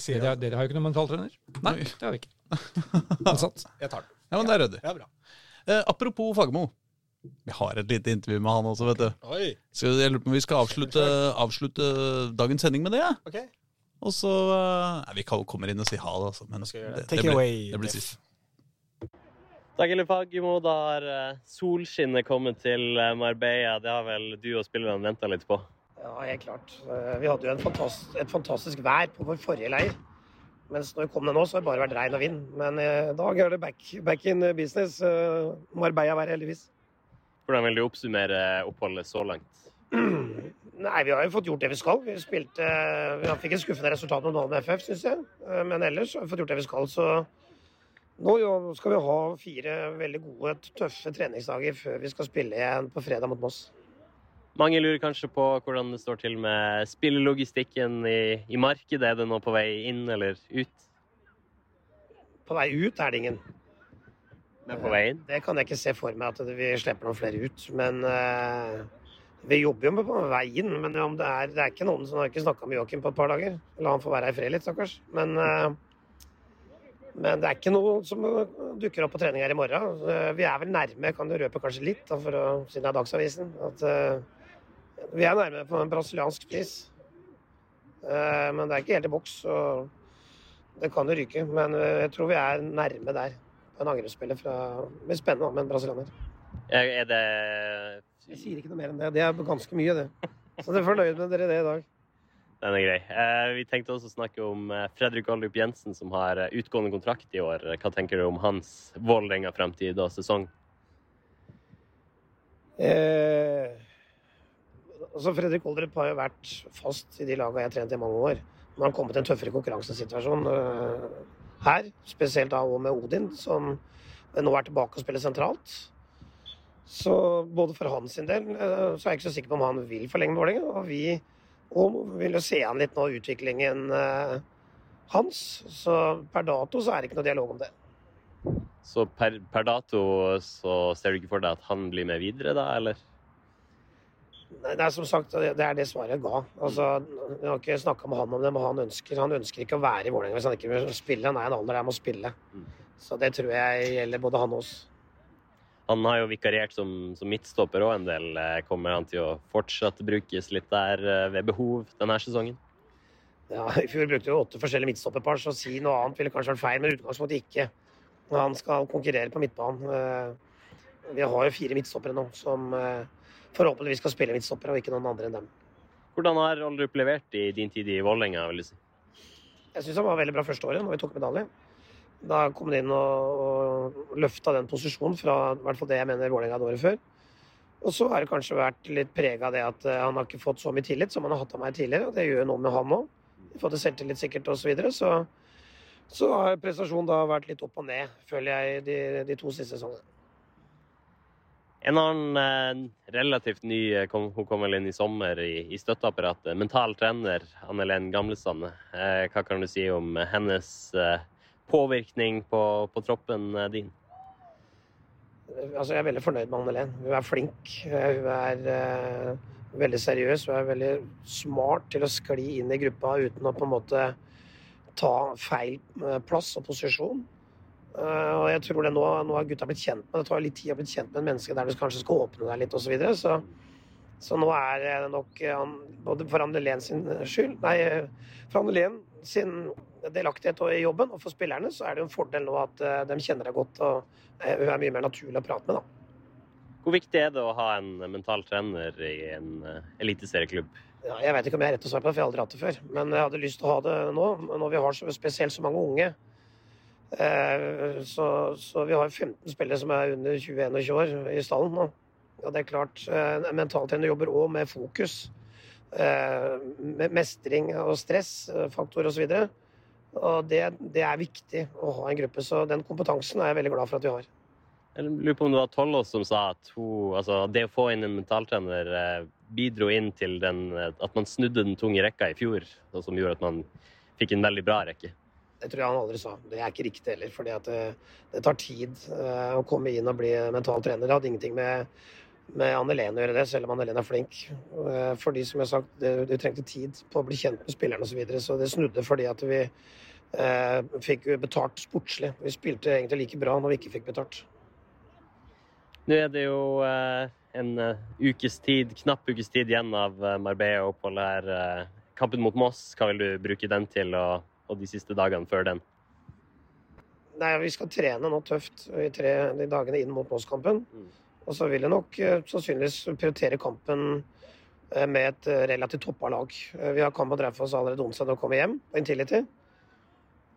Dere, dere har jo ikke noen mentaltrener. Nei, det har vi ikke. Ansatt. Jeg tar den. Ja, men det er ryddig. Ja, bra. Eh, apropos Fagermo. Vi har et lite intervju med han også, vet du. Oi. Så jeg lurer på om vi skal avslutte, avslutte dagens sending med det. Ja. Ok. Og så eh, Nei, vi kommer inn og sier ha det, altså. Men det. det, det, blir, away, det blir sist. Dagelig Fagermo, da har eh, solskinnet kommet til eh, Marbella. Det har vel du og spillerne venta litt på? Ja, helt klart. Vi hadde jo en fantastisk, et fantastisk vær på vår forrige leir. Mens når vi kom ned nå, så har det bare vært regn og vind. Men i dag er det back, back in business. Eh, Marbella-vær, heldigvis. Hvordan vil du oppsummere oppholdet så langt? Nei, vi har jo fått gjort det vi skal. Vi spilte Vi fikk et skuffende resultat mot Malmö FF, syns jeg. Eh, Men ellers har vi fått gjort det vi skal. Så nå skal vi ha fire veldig gode, tøffe treningsdager før vi skal spille igjen på fredag mot Moss. Mange lurer kanskje på hvordan det står til med spillelogistikken i, i markedet. Er det nå på vei inn eller ut? På vei ut er det ingen. Men på veien? Det kan jeg ikke se for meg at vi slipper noen flere ut. Men eh, vi jobber jo på veien. Men det, er, det er ikke noen som har ikke snakka med Joakim på et par dager. La han få være her i fred litt, stakkars. Men, eh, men det er ikke noe som dukker opp på trening her i morgen. Eh, Vi er vel nærme, kan du røpe kanskje litt, å, siden det er Dagsavisen, at vi er nærme på en brasiliansk pris. Men det er ikke helt i boks, så det kan jo ryke. Men jeg tror vi er nærme der en angrepsspiller fra blir spennende da, med en brasilianer. Er det Jeg sier ikke noe mer enn det. Det er ganske mye, det. Så dere er fornøyd med dere det i dag? Den er grei. Eh, vi tenkte også å snakke om eh, Fredrik Aldrup Jensen, som har eh, utgående kontrakt i år. Hva tenker du om hans Vålerenga-fremtid og sesong? Eh, altså Fredrik Oldrup har jo vært fast i de lagene jeg har trent i mange år. Har han kommet i en tøffere konkurransesituasjon eh, her, spesielt da med Odin, som nå er tilbake og spiller sentralt. Så både for hans sin del eh, så er jeg ikke så sikker på om han vil forlenge med Vålerenga. Og vi og vil jo se an litt nå utviklingen eh, hans. Så per dato så er det ikke noe dialog om det. Så per, per dato så ser du ikke for deg at han blir med videre, da, eller? Det er som sagt, det er det svaret jeg ga. Altså, jeg har ikke snakka med han om det, men han ønsker, han ønsker ikke å være i Vålerenga hvis han ikke vil spille. Han er en alder der han må spille. Så det tror jeg gjelder både han og oss. Han har jo vikariert som, som midtstopper òg en del. Eh, Kommer han til å fortsatt brukes litt der eh, ved behov denne sesongen? Ja, I fjor brukte vi åtte forskjellige midtstopperpar, så å si noe annet ville kanskje vært feil, men utgangspunktet ikke. Han skal konkurrere på midtbanen. Eh, Vi har jo fire midtstoppere nå som forhåpentligvis skal spille midtstoppere, og ikke noen andre enn dem. Hvordan har Aldrup levert i din tid i Vålerenga, vil du si? Jeg syns han var veldig bra første året, når vi tok medalje. Da kom han inn og, og løfta den posisjonen fra i hvert fall det jeg mener Vålerenga hadde året før. Og så har det kanskje vært litt prega av det at eh, han har ikke fått så mye tillit som han har hatt av meg tidligere. og Det gjør noe med han òg. Fått det selvtillit sikkert osv. Så, videre, så så har prestasjonen da vært litt opp og ned, føler jeg, de, de to siste sesongene. En annen eh, relativt ny eh, Hun kom vel inn i sommer i, i støtteapparatet. Mental trener Anne Helen Gamlesand. Eh, hva kan du si om hennes påvirkning på, på troppen din? Altså, jeg er veldig fornøyd med Anne Helen. Hun er flink. Hun er eh, veldig seriøs. Hun er veldig smart til å skli inn i gruppa uten å på en måte ta feil plass og posisjon. Eh, og jeg tror det nå, nå har gutta blitt kjent med det tar litt tid å bli kjent med et menneske der du kanskje skal åpne deg litt osv. Så, videre. så så nå er det nok eh, han- både for Anne Helen sin skyld Nei, eh, for Anne Helen sin delaktighet i jobben, og for spillerne, så er det jo en fordel nå at eh, de kjenner deg godt og eh, hun er mye mer naturlig å prate med, da. Hvor viktig er det å ha en mental trener i en eh, eliteserieklubb? Ja, jeg vet ikke om jeg har rett å svare på det, for jeg har aldri hatt det før. Men jeg hadde lyst til å ha det nå, når vi har så, spesielt så mange unge. Eh, Så, så vi har 15 spillere som er under 20-21 år i stallen nå. Og det er klart, eh, en mentaltrener jobber òg med fokus. eh, Med mestring og stressfaktor osv. Og, og det, det er viktig å ha en gruppe. Så den kompetansen er jeg veldig glad for at vi har. Jeg lurer på om det var Tollås som sa at hun, altså det å få inn en mentaltrener bidro inn til den, at man snudde den tunge rekka i fjor, som gjorde at man fikk en veldig bra rekke. Det tror jeg han aldri sa. Det er ikke riktig heller. fordi det, det tar tid eh, å komme inn og bli mental trener. Det hadde ingenting med, med Anne Helen å gjøre det, selv om Anne Helen er flink. Eh, fordi som jeg har sagt, du trengte tid på å bli kjent med spillerne osv. Så, videre, så det snudde fordi at vi eh, fikk betalt sportslig. Vi spilte egentlig like bra når vi ikke fikk betalt. Nå er det jo eh, en eh, ukes tid, knapp ukes tid igjen av eh, Marbella-oppholdet her. Eh, kampen mot Moss, hva vil du bruke den til, og, og de siste dagene før den? Nei, Vi skal trene nå tøft i tre, de dagene inn mot Moss-kampen. Og så vil jeg nok eh, sannsynligvis prioritere kampen eh, med et eh, relativt toppa lag. Vi har kamp mot Raufoss allerede onsdag når vi kommer hjem på Intility.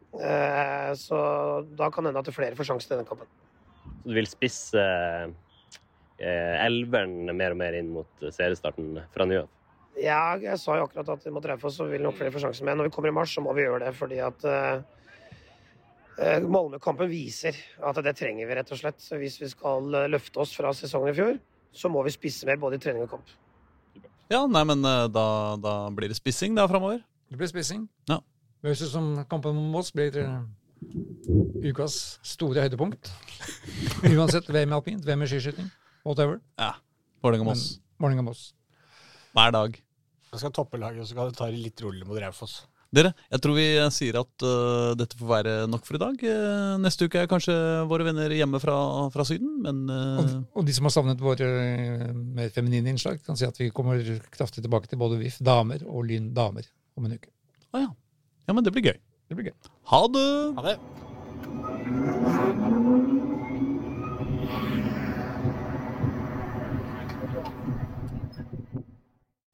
Så da kan det hende at flere får sjansen i den kampen. Så du vil spisse elveren mer og mer inn mot seriestarten fra nå av? Ja, jeg sa jo akkurat at mot Raufoss så vil nok flere få sjansen. Men når vi kommer i mars, så må vi gjøre det. Fordi at eh, eh, Malmö-kampen viser at det trenger vi, rett og slett. Så Hvis vi skal eh, løfte oss fra sesongen i fjor, så må vi spisse mer både i trening og kamp. Ja, nei, men da, da blir det spissing da framover. Det blir spissing. Ja. Det høres ut som kampen mot Moss blir ukas store høydepunkt. Uansett VM i alpint, VM i skiskyting, whatever. Ja. Vålerenga-Moss. Hver dag. Jeg skal toppe laget, og så kan du ta det litt roligere mot Raufoss. Dere, jeg tror vi sier at uh, dette får være nok for i dag. Uh, neste uke er kanskje våre venner hjemme fra, fra Syden, men uh... Og, og de som har savnet våre mer feminine innslag, kan si at vi kommer kraftig tilbake til både VIF damer og Lyn damer om en uke. Å ja. ja, men det blir gøy. Det blir gøy. Ha det! Ha det.